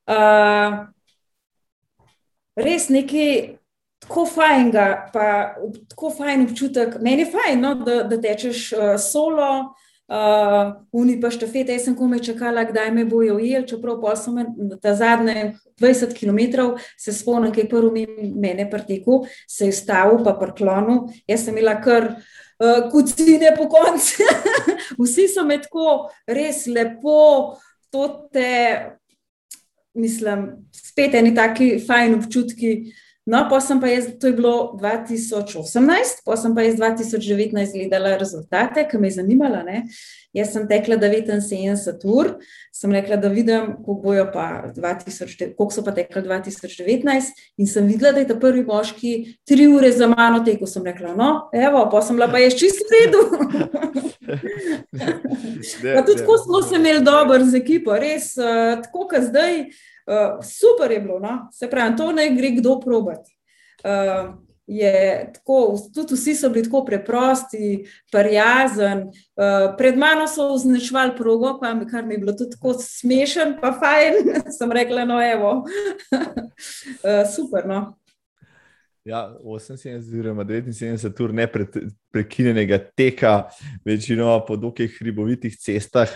Uh, res nekaj tako fajnega, pa tako fajn občutek. Meni je fajn, no, da, da tečeš uh, solo, uh, uni pa štafete. Jaz sem komaj čakala, kdaj me bojo ujeli, čeprav pa sem ta zadnje 20 km, se spomnim, kaj je prvi mene pretekel, se je stavil, pa prklonil. Jaz sem imela kar uh, kucine po koncu. [laughs] Vsi so me tako res lepo, to te, mislim, spet eni taki fajn občutki. No, pa sem pa jaz, to je bilo 2018, pa sem pa jaz 2019 gledala rezultate, ki me je zanimala. Ne? Jaz sem tekla 79 ur, sem rekla, da vidim, koliko, pa 2000, koliko so pa tekla 2019 in sem videla, da je ta prvi moški tri ure za mano tekel. Sem rekla, no, evo, pa sem bila pa jaz čisto v redu. [laughs] pa tudi tako smo se imeli dobro z ekipo, res, uh, tako kot zdaj. Uh, super je bilo, no? se pravi, to naj gre kdo probati. Uh, je tako, tudi vsi so bili tako preprosti, prijazen. Uh, pred mano so označevali progo, pa, kar mi je bilo tudi tako smešen, pa fajn. [laughs] sem rekla, no, evo, uh, [laughs] super. No. Ja, 78, oziroma 79 ur neprekinjenega teka, večino po dokaj hribovitih cestah,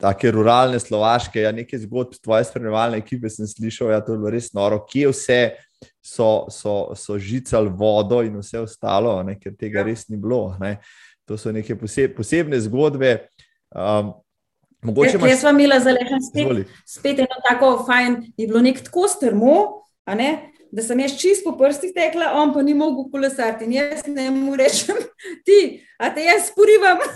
tako ruralne, slovaške. Ja, nekaj zgodb tvoje spremljalne ekipe sem slišal, ja, to je bilo res noro, kje vse so, so, so žicali vodo in vse ostalo, ne, ker tega ja. res ni bilo. Ne. To so neke poseb, posebne zgodbe. Um, Mogoče imaš... Jaz sem imela za ležen spet, spet eno tako fajn, je bilo nek tako strmo, ne, da sem jaz čist po prstih tekla, on pa ni mogel kolesati. In jaz ne mu rečem, [laughs] ti, a te jaz sporivam. [laughs]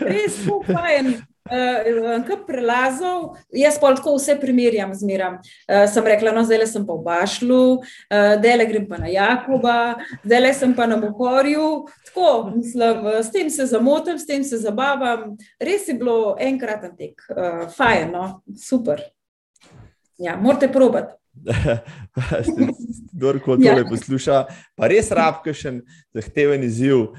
Res spopajen. Uh, Kaj prelazov, jaz pa tako vse primerjam z mirom. Uh, sem rekla, no, zdaj sem pa v Bašlu, uh, zdaj grem pa na Jakoba, zdaj sem pa na Mohorju. Tako, mislim, s tem se zamotim, s tem se zabavam. Res je bilo enkraten tek, uh, fajn, no? super. Ja, morate probati. [laughs] Kdorkoli ja. tole posluša, pa res rabkašen zahteven izziv,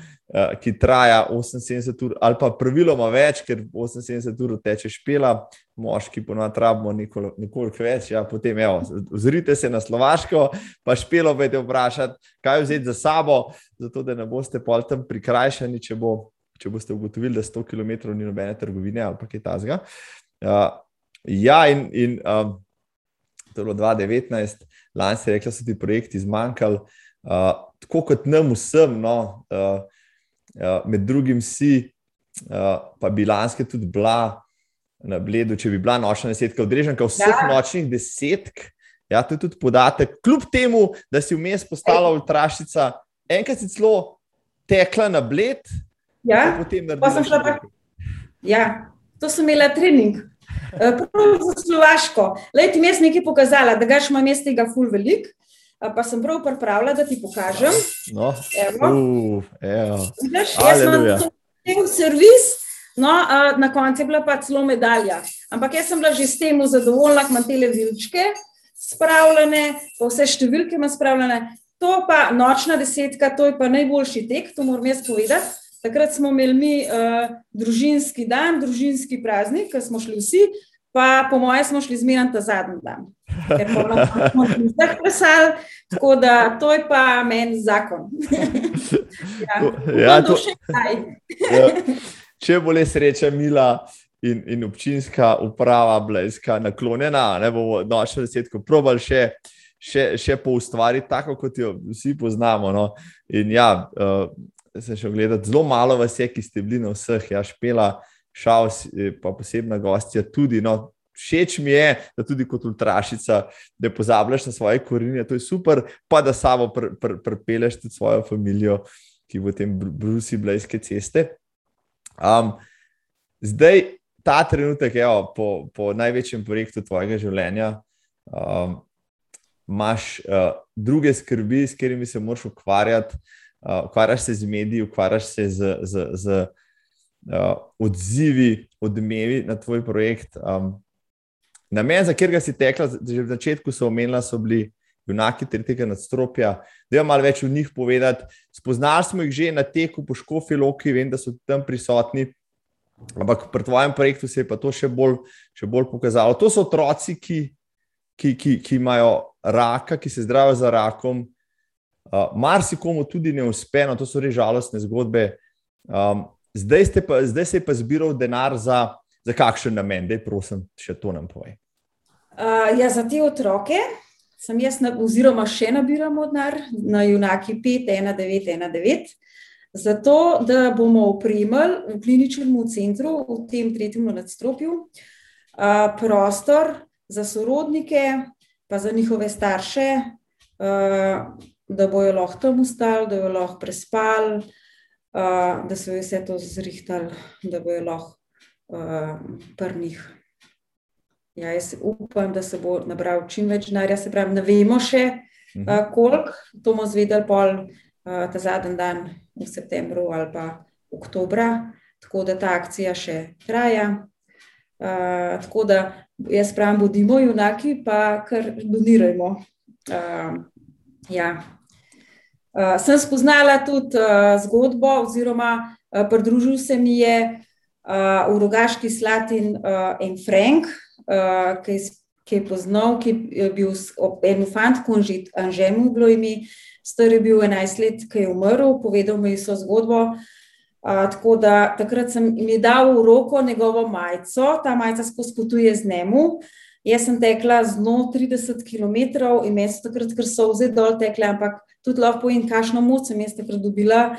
ki traja 78 ur, ali pa praviloma več, ker 78 ur teče špela, moški ponovadi rabimo nekoliko več. Ja, potem, evo, ozrite se na Slovaško, pa špelo vedete vprašati, kaj vzeti za sabo, zato da ne boste pol tam prikrajšani, če, bo, če boste ugotovili, da 100 km ni nobene trgovine ali pa kaj tasga. Uh, ja, in. in um, to je bilo 2019, lani si rekla, da so ti projekti zmanjkali, uh, tako kot nam vsem, no, uh, med drugim si, uh, pa bi lanske tudi bila na bledu, če bi bila nočna desetka, odreženka vseh ja. nočnih desetk. Ja, to je tudi podatek. Kljub temu, da si vmes postala ultrašica, enkrat si celo tekla na bled, ja, potem naredila. Pa... Ja, to sem imela trening. Eh, prav za Slovaško. Lej, ti mi je nekaj pokazala, da ga še imam jaz tega ful velik, pa sem prav pripravila, da ti pokažem. No, evo. Vidiš, jaz imam cel servis, no, na koncu je bila pa celo medalja. Ampak jaz sem bila že s tem zadovoljna, imam te vilčke spravljene, pa vse številke imam spravljene. To pa nočna desetka, to je pa najboljši tek, to moram jaz povedati. Takrat smo imeli mi uh, družinski dan, družinski praznik, ki smo šli vsi, pa po mojem smo šli zmeraj ta zadnji dan. Ker smo se vseh plesali, tako da to je pa meni zakon. [laughs] ja, ja, to, [laughs] ja. Če bo le sreča, mila in, in občinska uprava, blejska, naklonjena, ne bomo nočno desetko probali še. Še, še po ustvari, tako kot jo vsi poznamo. No. In ja, uh, sem šel gledati, zelo malo vas je, ki ste bili na vseh, ja, špela, šal, eh, pa posebna gostja tudi. No, všeč mi je, da tudi kot ultrašica, da pozabljaš na svoje korenine, to je super, pa da samo prepeleš pr, pr tudi svojo družino, ki bo v tem brusi blejske ceste. Um, zdaj, ta trenutek, evo, po, po največjem projektu tvojega življenja. Um, Máš uh, druge skrbi, s katerimi se moraš ukvarjati, uh, ukvarjaš se z mediji, ukvarjaš se z, z, z uh, odzivi, odmevi na tvoj projekt. Um, namen, za katerega si tekla, že v začetku so omenila, so bili junaki tretjega nadstropja. Da je malo več o njih povedati. Spoznali smo jih že na teku po Škofi Loki, vem, da so tam prisotni. Ampak pri tvojem projektu se je pa to še bolj, še bolj pokazalo. To so otroci, ki, ki, ki, ki imajo raka, ki se zdravijo za rakom, Uh, Marsikomu tudi ne uspe, no, to so res žalostne zgodbe. Um, zdaj, pa, zdaj se je pa zbiral denar za, za kakšen namen, da je prosim, še to nam povej. Uh, ja, za te otroke sem jaz, na, oziroma še nabiramo denar na Junaki 51919. Zato, da bomo opremili v kliničnem centru, v tem tretjem nadstropju, uh, prostor za sorodnike, pa za njihove starše, uh, da bojo lahko tam ustali, da bojo lahko prespali, uh, da so vse to zrihtali, da bojo lahko uh, prnih. Ja, jaz upam, da se bo nabral čim več denarja, se pravi, ne vemo še, uh, koliko, to bomo zvedeli pol uh, ta zadnji dan v septembru ali pa oktobra, tako da ta akcija še traja. Uh, tako da jaz pravim, bodimo junaki, pa kar donirajmo. Uh, ja. uh, sem spoznala tudi uh, zgodbo, oziroma uh, pridružil se mi je v rogaški slatin uh, en Frank, uh, ki, ki je poznal, ki je bil en fant, ko je že bilo ime, star je bil 11 let, ki je umrl, povedal mi so zgodbo. Uh, tako da takrat sem jim dal v roko njegovo majico, ta majica skozi potuje z njemu. Jaz sem tekla z dno 30 km in meni so takrat, ker so vse dol tekle, ampak tudi lahko povem, kakšno moč sem jaz takrat dobila,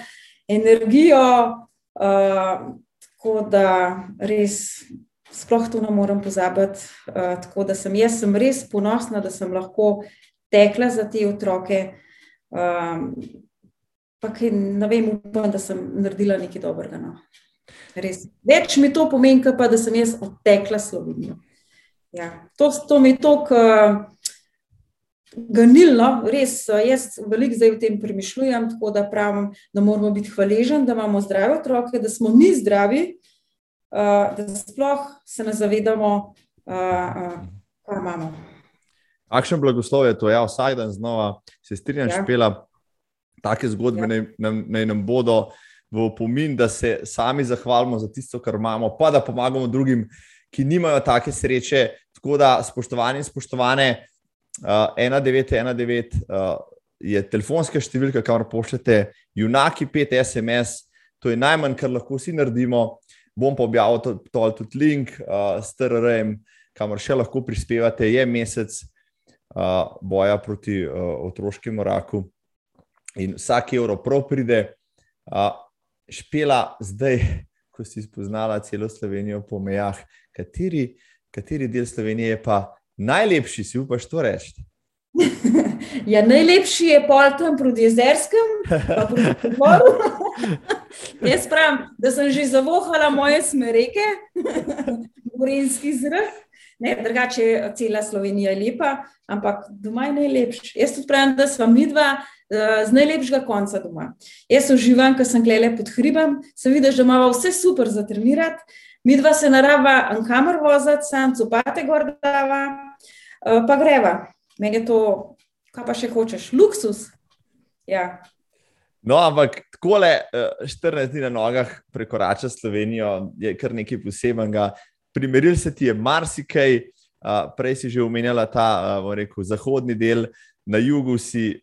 energijo. Uh, tako da res, sploh to ne morem pozabiti. Uh, tako da sem jaz sem res ponosna, da sem lahko tekla za te otroke. Uh, pa kaj, ne vem, upam, da sem naredila nekaj dobrega. No. Več mi to pomeni, pa da sem jaz odtekla Slovenijo. Ja, to, to mi je tako ganilno, res. Jaz veliko zdaj o tem premišljujem, tako da pravim, da moramo biti hvaležni, da imamo zdrave otroke, da smo mi zdravi, da sploh se ne zavedamo, kaj imamo. Kakšen blagoslov je to? Ja, vsak dan znova se strinjam, ja. špela take zgodbe ja. naj, nam, naj nam bodo v opomin, da se sami zahvalimo za tisto, kar imamo, pa da pomagamo drugim, ki nimajo take sreče. Tako da, spoštovani in spoštovane, uh, 1919 uh, je telefonska številka, kamor pošljete, junaki 5 SMS, to je najmanj, kar lahko vsi naredimo. Bom pa objavil to, to, tudi link uh, s TRM, kamor še lahko prispevate, je mesec uh, boja proti uh, otroškemu raku in vsak evro prav pride. Uh, špela zdaj, ko si spoznala celo Slovenijo po mejah, kateri, kateri del Slovenije je pa najlepši, si upaš to reči? [laughs] Ja, najlepši je pol tam proti jezerskem, pa proti moru. [laughs] Jaz pravim, da sem že zavohala moje smereke, [laughs] gorenski zrak. Ne, drugače je cela Slovenija lepa, ampak doma je najlepši. Jaz tudi pravim, da smo mi dva uh, z najlepšega konca doma. Jaz uživam, ker sem gledala pod hribom, sem videla, da imamo vse super za trenirati, mi dva se narava en kamer voziti, sam copate gordava, uh, pa greva. Meni je to, kaj pa še hočeš, luksus. Ja. No, ampak tako le 14 dni na nogah prekorača Slovenijo, je kar nekaj posebenega primeril se ti je marsikaj, uh, prej si že omenjala ta uh, rekel, zahodni del, na jugu si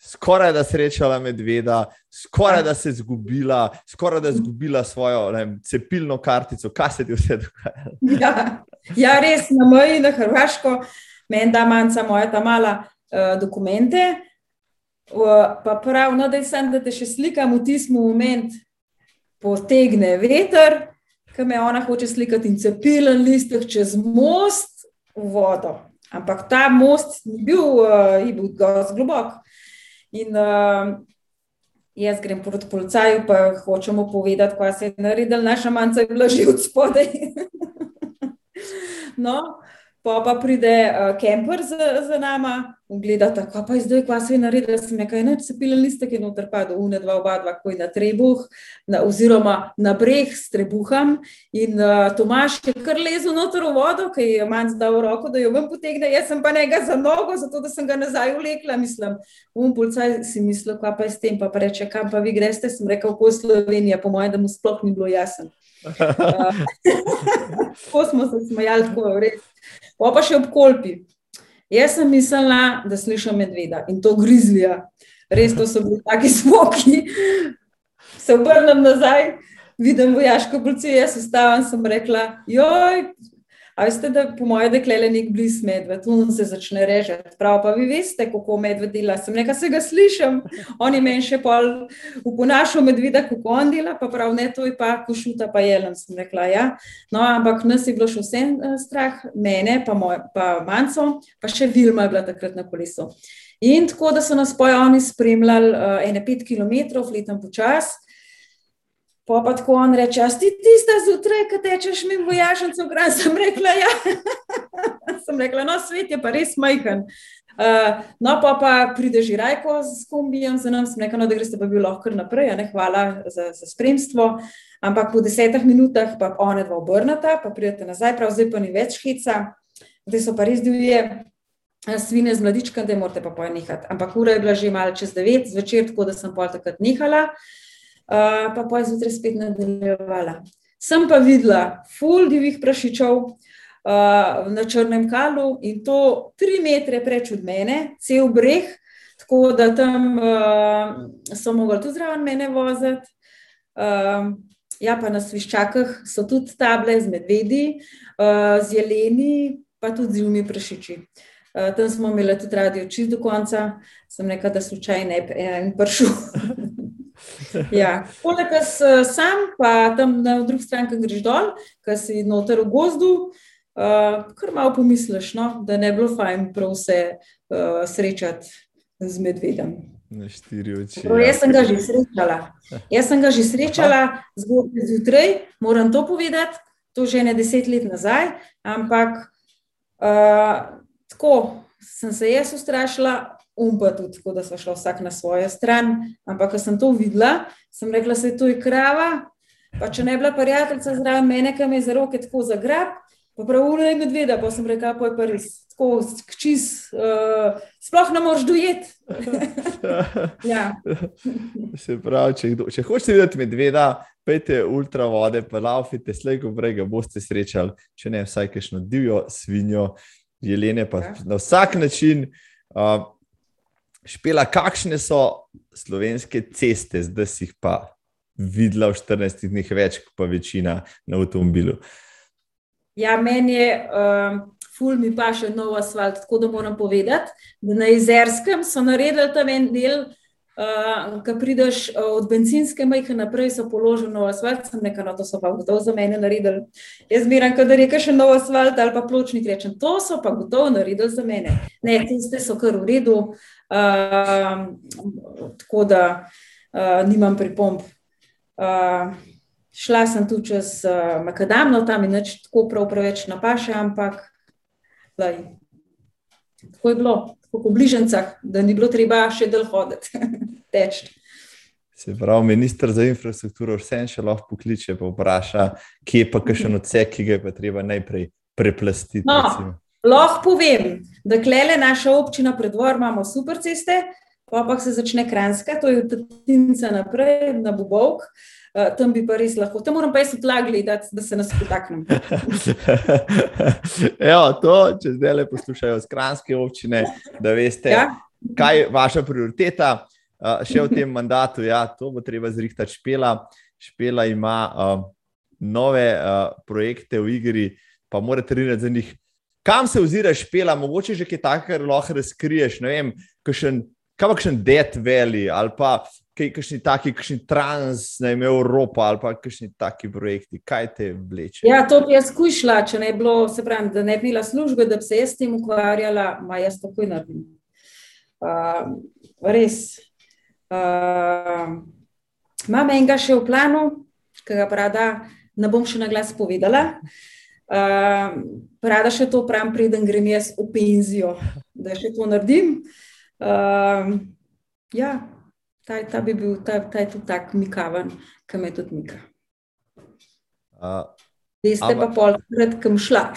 skoraj da srečala medveda, skoraj da se izgubila, skoraj da izgubila svojo vem, cepilno kartico. Kaj se ti vse dogaja? [laughs] Ja, ja, res na meji na Hrvaško, meni da manjka moja ta mala uh, dokumente. Uh, pa pravno, da sem, da te še slikam v tistem momentu, potegne veter, ki me ona hoče slikati in cepilen listek čez most v vodo. Ampak ta most ni bil, uh, bil globok. In uh, jaz grem proti policaju, pa hočemo povedati, kaj se je naredil, naša manjka je bila že od spodaj. [laughs] no, Pa pa pride uh, kemper za, za nama in gleda, kako pa je zdaj, kaj se je naredilo, da sem nekaj neč cepila listek in noter pa do une dva, oba dva, ko je na trebuh, na, oziroma na breh s trebuhom. In uh, Tomaš je kar lezel noter v vodo, ki je manj zdal v roko, da jo ven potegne, jaz sem pa njega za nogo, zato da sem ga nazaj vlekla, mislim. Um, policaj si mislil, kaj pa je s tem, pa, pa reče, kam pa vi greste, sem rekel, ko je Slovenija, po mojem, da mu sploh ni bilo jasno. [laughs] [laughs] Uh, ko smo se smejali, tako res. Pa pa še ob kolpi. Jaz sem mislila, da slišim medveda in to grizlja. Res to so bili taki [laughs] smoki. Se obrnem nazaj, vidim vojaško policijo, jaz ustavim, sem rekla, joj, A veste, da po mojem deklele nek bliz medved, tu se začne režati. Prav pa vi veste, kako medved dela. Sem nekaj se ga slišim, oni meni še pol uponašajo medveda, kako on dela, pa prav ne to je pa košuta, pa jelen sem rekla. Ja. No, ampak nas je bilo še vse uh, strah, mene, pa, moj, pa manjco, pa še Vilma je bila takrat na kolesu. In tako, da so nas pojavni spremljali uh, ene pet km, letam počas. Pa pa tako on reče, ti tiste zjutraj, ki tečeš mi vojašnice v grad, sem rekla, ja. [laughs] sem rekla, no, svet je pa res majhen. Uh, no, pa pa pride že rajko s kombijem za nam, sem rekla, no, da greste pa bil lahko naprej, ne, hvala za, za spremstvo. Ampak po desetih minutah pa one dva obrnata, pa pridete nazaj, prav zdaj pa ni več hica. zdaj so pa res divje. Svine z mladičkom, da morate pa poj nehati. Ampak ura je bila že malo čez devet zvečer, tako da sem pol takrat nehala, uh, pa poj zjutraj spet nadaljevala. Sem pa videla ful divjih prašičev uh, na črnem kalu in to tri metre preč od mene, cel breh, tako da tam uh, so mogli tudi zraven mene voziti. Uh, ja, pa na sviščakah so tudi table z medvedi, uh, z jeleni, pa tudi z divjimi prašiči. Uh, tam smo imeli tudi radio čist do konca, sem rekel, da slučajno ne bi en prišel. [laughs] ja. Poleg tega sam, pa tam na drugi strani greš dol, ki si noter v gozdu, uh, kar malo pomisliš, no? da ne bi bilo fajn prav vse uh, srečati z medvedem. Na štiri oči. Prav, jaz sem ga že srečala. Jaz sem ga že srečala zjutraj, moram to povedati, to že ne deset let nazaj, ampak uh, tako sem se jaz ustrašila, umpa tudi, tako da smo šli vsak na svojo stran. Ampak, ko sem to videla, sem rekla, je to krava. Pa če ne bi bila prijateljica zraven mene, ki me je za roke tako zagrab, pa pravulo je medveda, pa sem rekla, pa je pa res tako čist, uh, sploh ne moreš dojeti. [laughs] ja. Se pravi, če, če hočeš videti medveda, pejte ultra vode, pa laufite, slejko brega boste srečali, če ne vsaj kakšno divjo svinjo jelene, pa ja. na vsak način. Uh, špela, kakšne so slovenske ceste, zdaj si jih pa videla v 14 dneh več, kot pa večina na avtomobilu. Ja, meni je, uh, ful mi pa še nov asfalt, tako da moram povedati, da na Izerskem so naredili tam en del, Uh, ko prideš uh, od benzinske majhne naprej, so položili nov asfalt, sem nekaj, no, to so pa gotovo za mene naredili. Jaz miram, da rečeš še nov asfalt ali pa pločnik, rečem, to so pa gotovo naredili za mene. Ne, tiste so kar v redu, uh, tako da uh, nimam pripomb. Uh, šla sem tu čez uh, Makadamno, tam je neč tako prav preveč napaše, ampak laj, tako je bilo po bližnjicah, da ni bilo treba še del hoditi, [laughs] teči. Se pravi, ministr za infrastrukturo vse še lahko pokliče in vpraša, kje je pa še en odsek, ki ga je treba najprej preplastiti. No, lahko povem, da klele naša občina predvor imamo super ceste, pa pa se začne Kranska, to je od Tinca naprej na Bubovk. Uh, tam bi pa res lahko, tam moram pa jaz odlagati, da, da se nas potaknem. Evo, [laughs] to, če zdaj le poslušajo z Kranske občine, da veste, ja? kaj je vaša prioriteta. Uh, še v tem mandatu, ja, to bo treba zrihtati. Špela, špela ima uh, nove uh, projekte v igri, pa morate riniti za njih. Kam se ozira špela, mogoče že kaj takega lahko razkriješ, ne vem, kakšen kaj pa kakšen Death Valley ali pa kakšni taki, kakšni trans, ne vem, Evropa ali pa kakšni taki projekti, kaj te vleče? Ja, to bi jaz skušala, če ne bi bilo, se pravi, da ne bi bila službe, da bi se jaz s tem ukvarjala, ma jaz takoj naredim. Uh, res. Uh, imam enega še v planu, ki ga prada, ne bom še na glas povedala. Uh, prada še to pravim, preden grem jaz v penzijo, da še to naredim. Uh, ja, ta, ta bi bil, ta, ta je tudi tak mikaven, ki me tudi mika. Uh, Veste pa pol, krat, kam šla.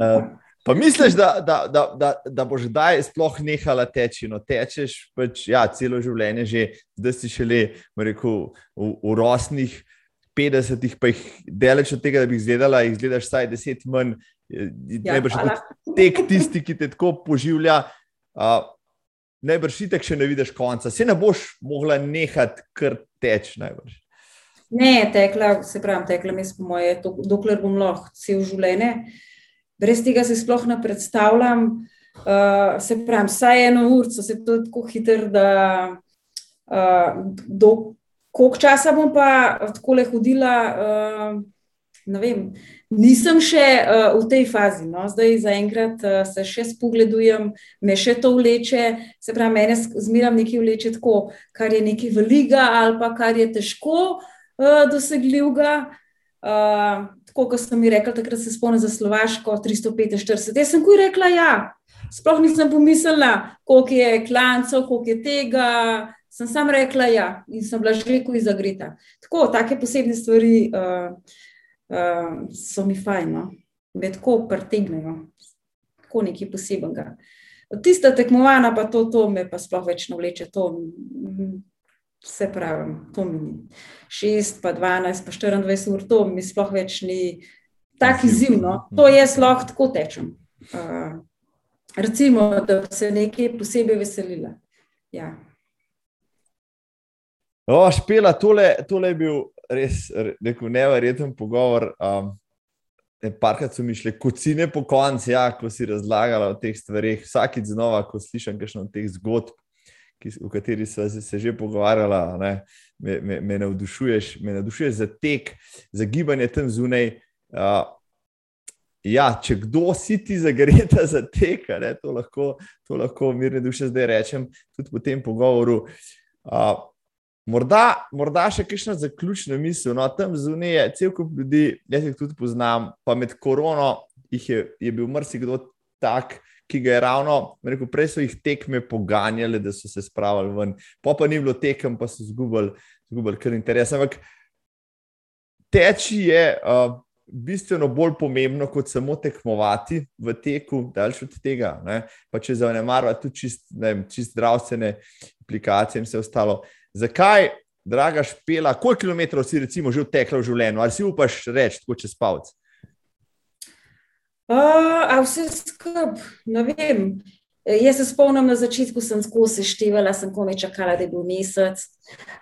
uh, [laughs] pa misliš, da, da, da, da, da boš zdaj sploh nehala teči? No, tečeš pač ja, celo življenje, že zdaj si šele rekel, v, v rosnih 50-ih, pa jih deleč od tega, da bi izgledala, izgledaš vsaj 10 manj. Ja, najbrž tek tisti, ki te tako poživlja. Uh, najbrž ti še ne vidiš konca, se ne boš mogla nehati kar teč. Najbrž. Ne, tekla, se pravi, tekla mi smo moje, dokler bom lahko cel življenje. Brez tega se sploh ne predstavljam. Uh, se pravi, vsaj eno uro, se to tako hitro, da uh, do koliko časa bom pa tako le hodila. Uh, Vem, nisem še uh, v tej fazi, no. zdaj zaenkrat uh, se še spogledujem, me še to vleče, se pravi, mene zmeram nekaj vleče tako, kar je nekaj velikega ali pa kar je težko uh, dosegljivega. Uh, tako kot sem mi rekla, takrat se spomnim za Slovaško 345. Jaz sem kuj rekla, ja, sploh nisem pomislila, koliko je klancev, koliko je tega. Sem sam rekla, ja, in sem bila že kuj zagreta. Tako, take posebne stvari. Uh, uh, so mi fajn. No? me tako pretegnejo, tako nekaj posebnega. Tista tekmovana, pa to, to me pa sploh več ne vleče. To, vse pravim, to mi ni. 6, pa 12, pa 24 ur, to mi sploh več ni tako izzivno. To jaz lahko tako tečem. Uh, recimo, da se nekaj posebej veselila. Ja. O, špela, tole, tole je bil res rekel, nevreten pogovor. Um, Parkrat so mi šli kocine po koncu, ja, ko si razlagala o teh stvarih. Vsakič znova, ko slišim kakšno od teh zgodb, ki, v kateri smo se že pogovarjala, ne, me, me, me, navdušuješ, me navdušuješ za tek, za gibanje tam zunaj. Uh, ja, če kdo si ti zagreta za tek, ne, to lahko, to lahko mirne duše zdaj rečem, tudi po tem pogovoru. Uh, Morda, morda še kakšna zaključna misel. No, tam zunaj je cel kup ljudi, jaz jih tudi poznam, pa med korono je, je bil marsikdo tak, ki ga je ravno, rekel, prej so jih tekme poganjali, da so se spravili ven, pa pa ni bilo tekem, pa so izgubili, kar interes. Ampak teči je uh, bistveno bolj pomembno, kot samo tekmovati v teku, daljši od tega. Ne? Pa če zanemarva tudi čist, čist zdravstvene aplikacije in vse ostalo. Zakaj, draga špela, koliko kilometrov si recimo že vtekla v življenju, ali si upaš reči, tako čez palce? Uh, vse skupaj, ne vem. Jaz se spomnim, na začetku sem skozi števala, sem komaj čakala, da je bil mesec.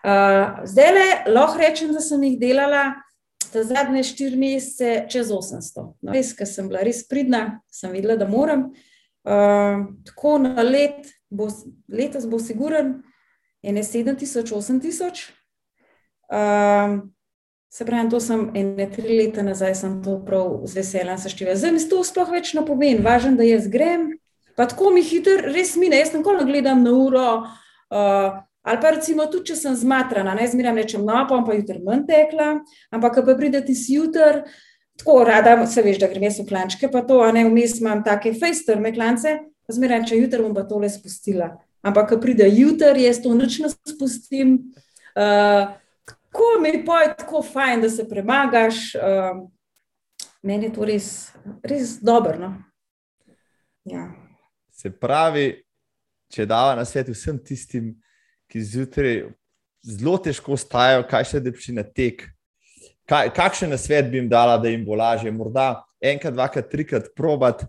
Uh, zdaj le lahko rečem, da sem jih delala za zadnje štiri mesece čez 800. No, res, ker sem bila res pridna, sem videla, da moram. Uh, tako na let, bo, letos bo siguren, ene 7000, 8000. Um, se pravi, to sem ene tri leta nazaj, sem to prav z veseljem seštevila. Zdaj mi to sploh več ne pomeni, važno, da jaz grem. Pa tako mi hiter, res mine, jaz nekoli gledam na uro. Uh, ali pa recimo tudi, če sem zmatrana, ne zmeram rečem, no, pa pa jutri manj tekla, ampak pa pridete si jutri, tako rada, se veš, da grem jaz v klančke, pa to, a ne vmes imam take fejstrme klance, pa zmeram, če jutri bom pa tole spustila. Ampak, ko pride jutri, jaz to noč ne spustim. Uh, Ko mi je tako fajn, da se premagaš, uh, meni je to res, res dobro. No? Ja. Se pravi, če dava na svet vsem tistim, ki zjutraj zelo težko stajajo, kaj še da bi na tek. Kaj, kakšen svet bi jim dala, da jim bo lažje? Morda enkrat, dvakrat, trikrat probat,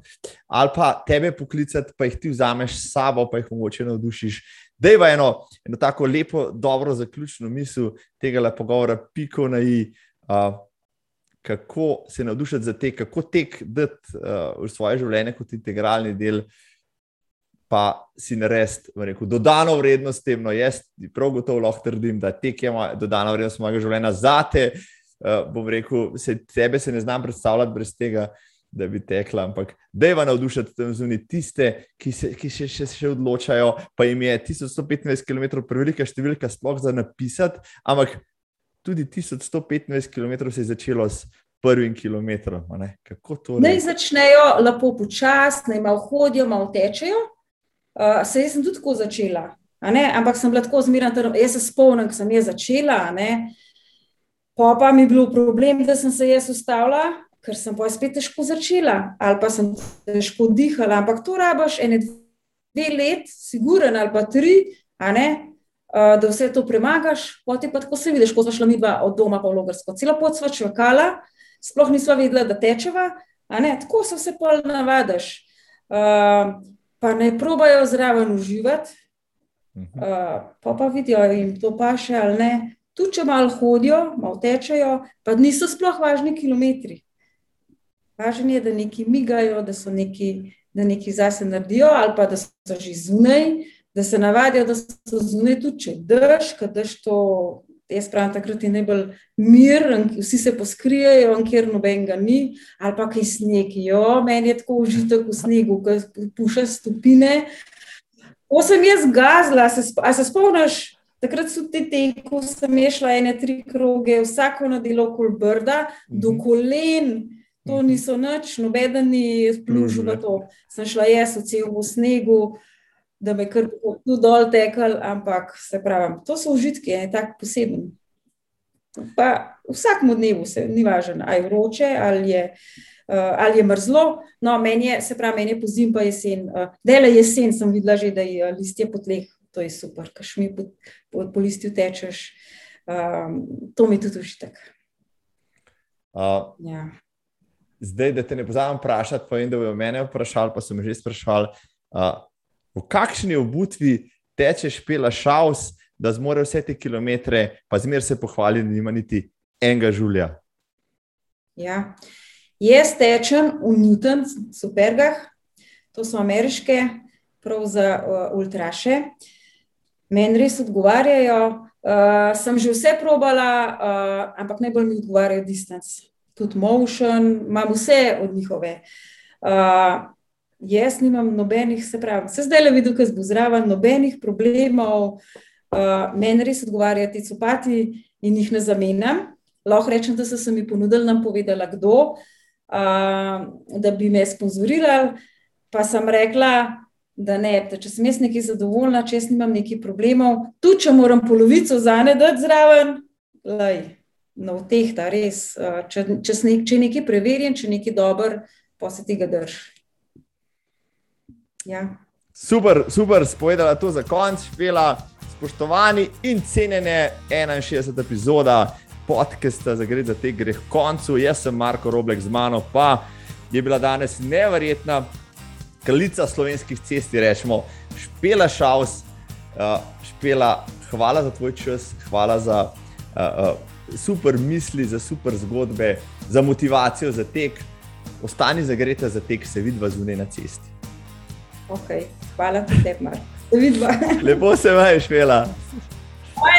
ali pa tebe poklicati, pa jih ti vzameš s sabo, pa jih mogoče navdušiš. Da je eno, eno tako lepo, dobro zaključno misel tega lepo govora, piko na i, uh, kako se navdušiti za te, kako tek dati uh, v svoje življenje kot integralni del. Pa si narediti, rekel, dodano vrednost tem. No, jaz prav gotovo lahko trdim, da tek ima dodano vrednost mojega življenja za te, uh, uh, bom rekel, se, tebe se ne znam predstavljati brez tega, da bi tekla. Ampak dejva navdušiti tam zunaj tiste, ki se ki še, še, še odločajo, pa jim je 1125 km prevelika številka sploh za napisati, ampak tudi 1125 km se je začelo s. Prvim kilometrom. Naj začnejo lepo počasi, naj malo hodijo, malo tečejo. Uh, se jaz sem tudi tako začela, ampak sem bila tako zmerna. Jaz se spomnim, ko sem jaz začela. Pa, pa mi je bil problem, da sem se jaz ustavila, ker sem pa spet težko začela, ali pa sem težko dihala. Ampak to rabaš ene dve let, siguren ali pa tri, uh, da vse to premagaš. Potem pa tako se vidiš, ko smo šli mi dva od doma pa v Logarsko. Celo pot sva čakala, sploh nisva vedela, da tečeva. Tako se vse pol navadiš. Uh, pa ne probajo zraven uživati, uh, pa pa vidijo, jim to paše ali ne tudi če malo hodijo, malo tečejo, pa niso sploh važni kilometri. Važno je, da neki migajo, da so neki, da neki zase naredijo, ali pa da so že zunaj, da se navadijo, da so zunaj tudi če drž, ker drž to. Jaz pravim, takrat je najbolj mir, vsi se poskrijejo, kjer nobenega ni, ali pa kaj sneg. Jo, meni je tako užitek v snegu, ki puša stopine. Ko sem jaz gazla, se, se spomniš, Takrat so te, ko sem šla ene tri kroge, vsako na delo okoli brda, mm -hmm. do kolen, to mhm. niso nič, noben ni splužil na to. Sem šla jaz v celem snegu, da me kar tu dol tekel, ampak se pravi, to so užitki, je tak poseben. Pa vsakmu dnevu se ni važno, ali je vroče, ali je uh, ali je mrzlo. No, meni je, se pravi, meni je po zim pa jesen. Uh, Dele jesen sem videla že, da je listje po tleh, to je super, kaš mi po, po, po listju tečeš. Um, to mi tudi ušitek. Uh, ja. Zdaj, da te ne pozamem vprašati, pa vem, da bojo mene vprašali, pa sem že sprašval, uh, v kakšni obutvi tečeš pela šaus, da zmore vse te kilometre, pa zmer se pohvali, da nima niti enega žulja. Ja. Jaz tečem v Newton, supergah, to so ameriške, prav za uh, ultraše. Meni res odgovarjajo. Uh, sem že vse probala, uh, ampak najbolj mi odgovarjajo distance, tudi motion, imam vse od njihove. Uh, jaz nimam nobenih, se pravi, se zdaj le vidim, kaj zbuzravam, nobenih problemov. Uh, meni res odgovarjajo ti copati in jih ne zamenjam. Lahko rečem, da so se mi ponudili, nam povedala, kdo, uh, da bi me sponzorirali. Pa sem rekla, da ne, da če sem jaz nekaj zadovoljna, če jaz nimam nekih problemov, tudi če moram polovico za ne dati zraven, lej, no, v teh ta res. Uh, če, če, nek, če nekaj preverjam, če nekaj dober, pa se tega drž. Ja. Super, super, spovedala to za konc, špela, spoštovani in cenjene 61. epizoda podcasta za gre za te greh koncu. Jaz sem Marko Roblek z mano, pa je bila danes neverjetna kraljica slovenskih cest, rečemo, špela šaus, uh, špela, hvala za tvoj čas, hvala za uh, uh, super misli, za super zgodbe, za motivacijo za tek. Ostani zagreta za tek, se vidi zunaj na cesti. Okay. Hvala tebi. Se vidi. Lepo se veš, špela.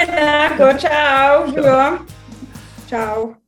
Enako, čau, živo. Ciao.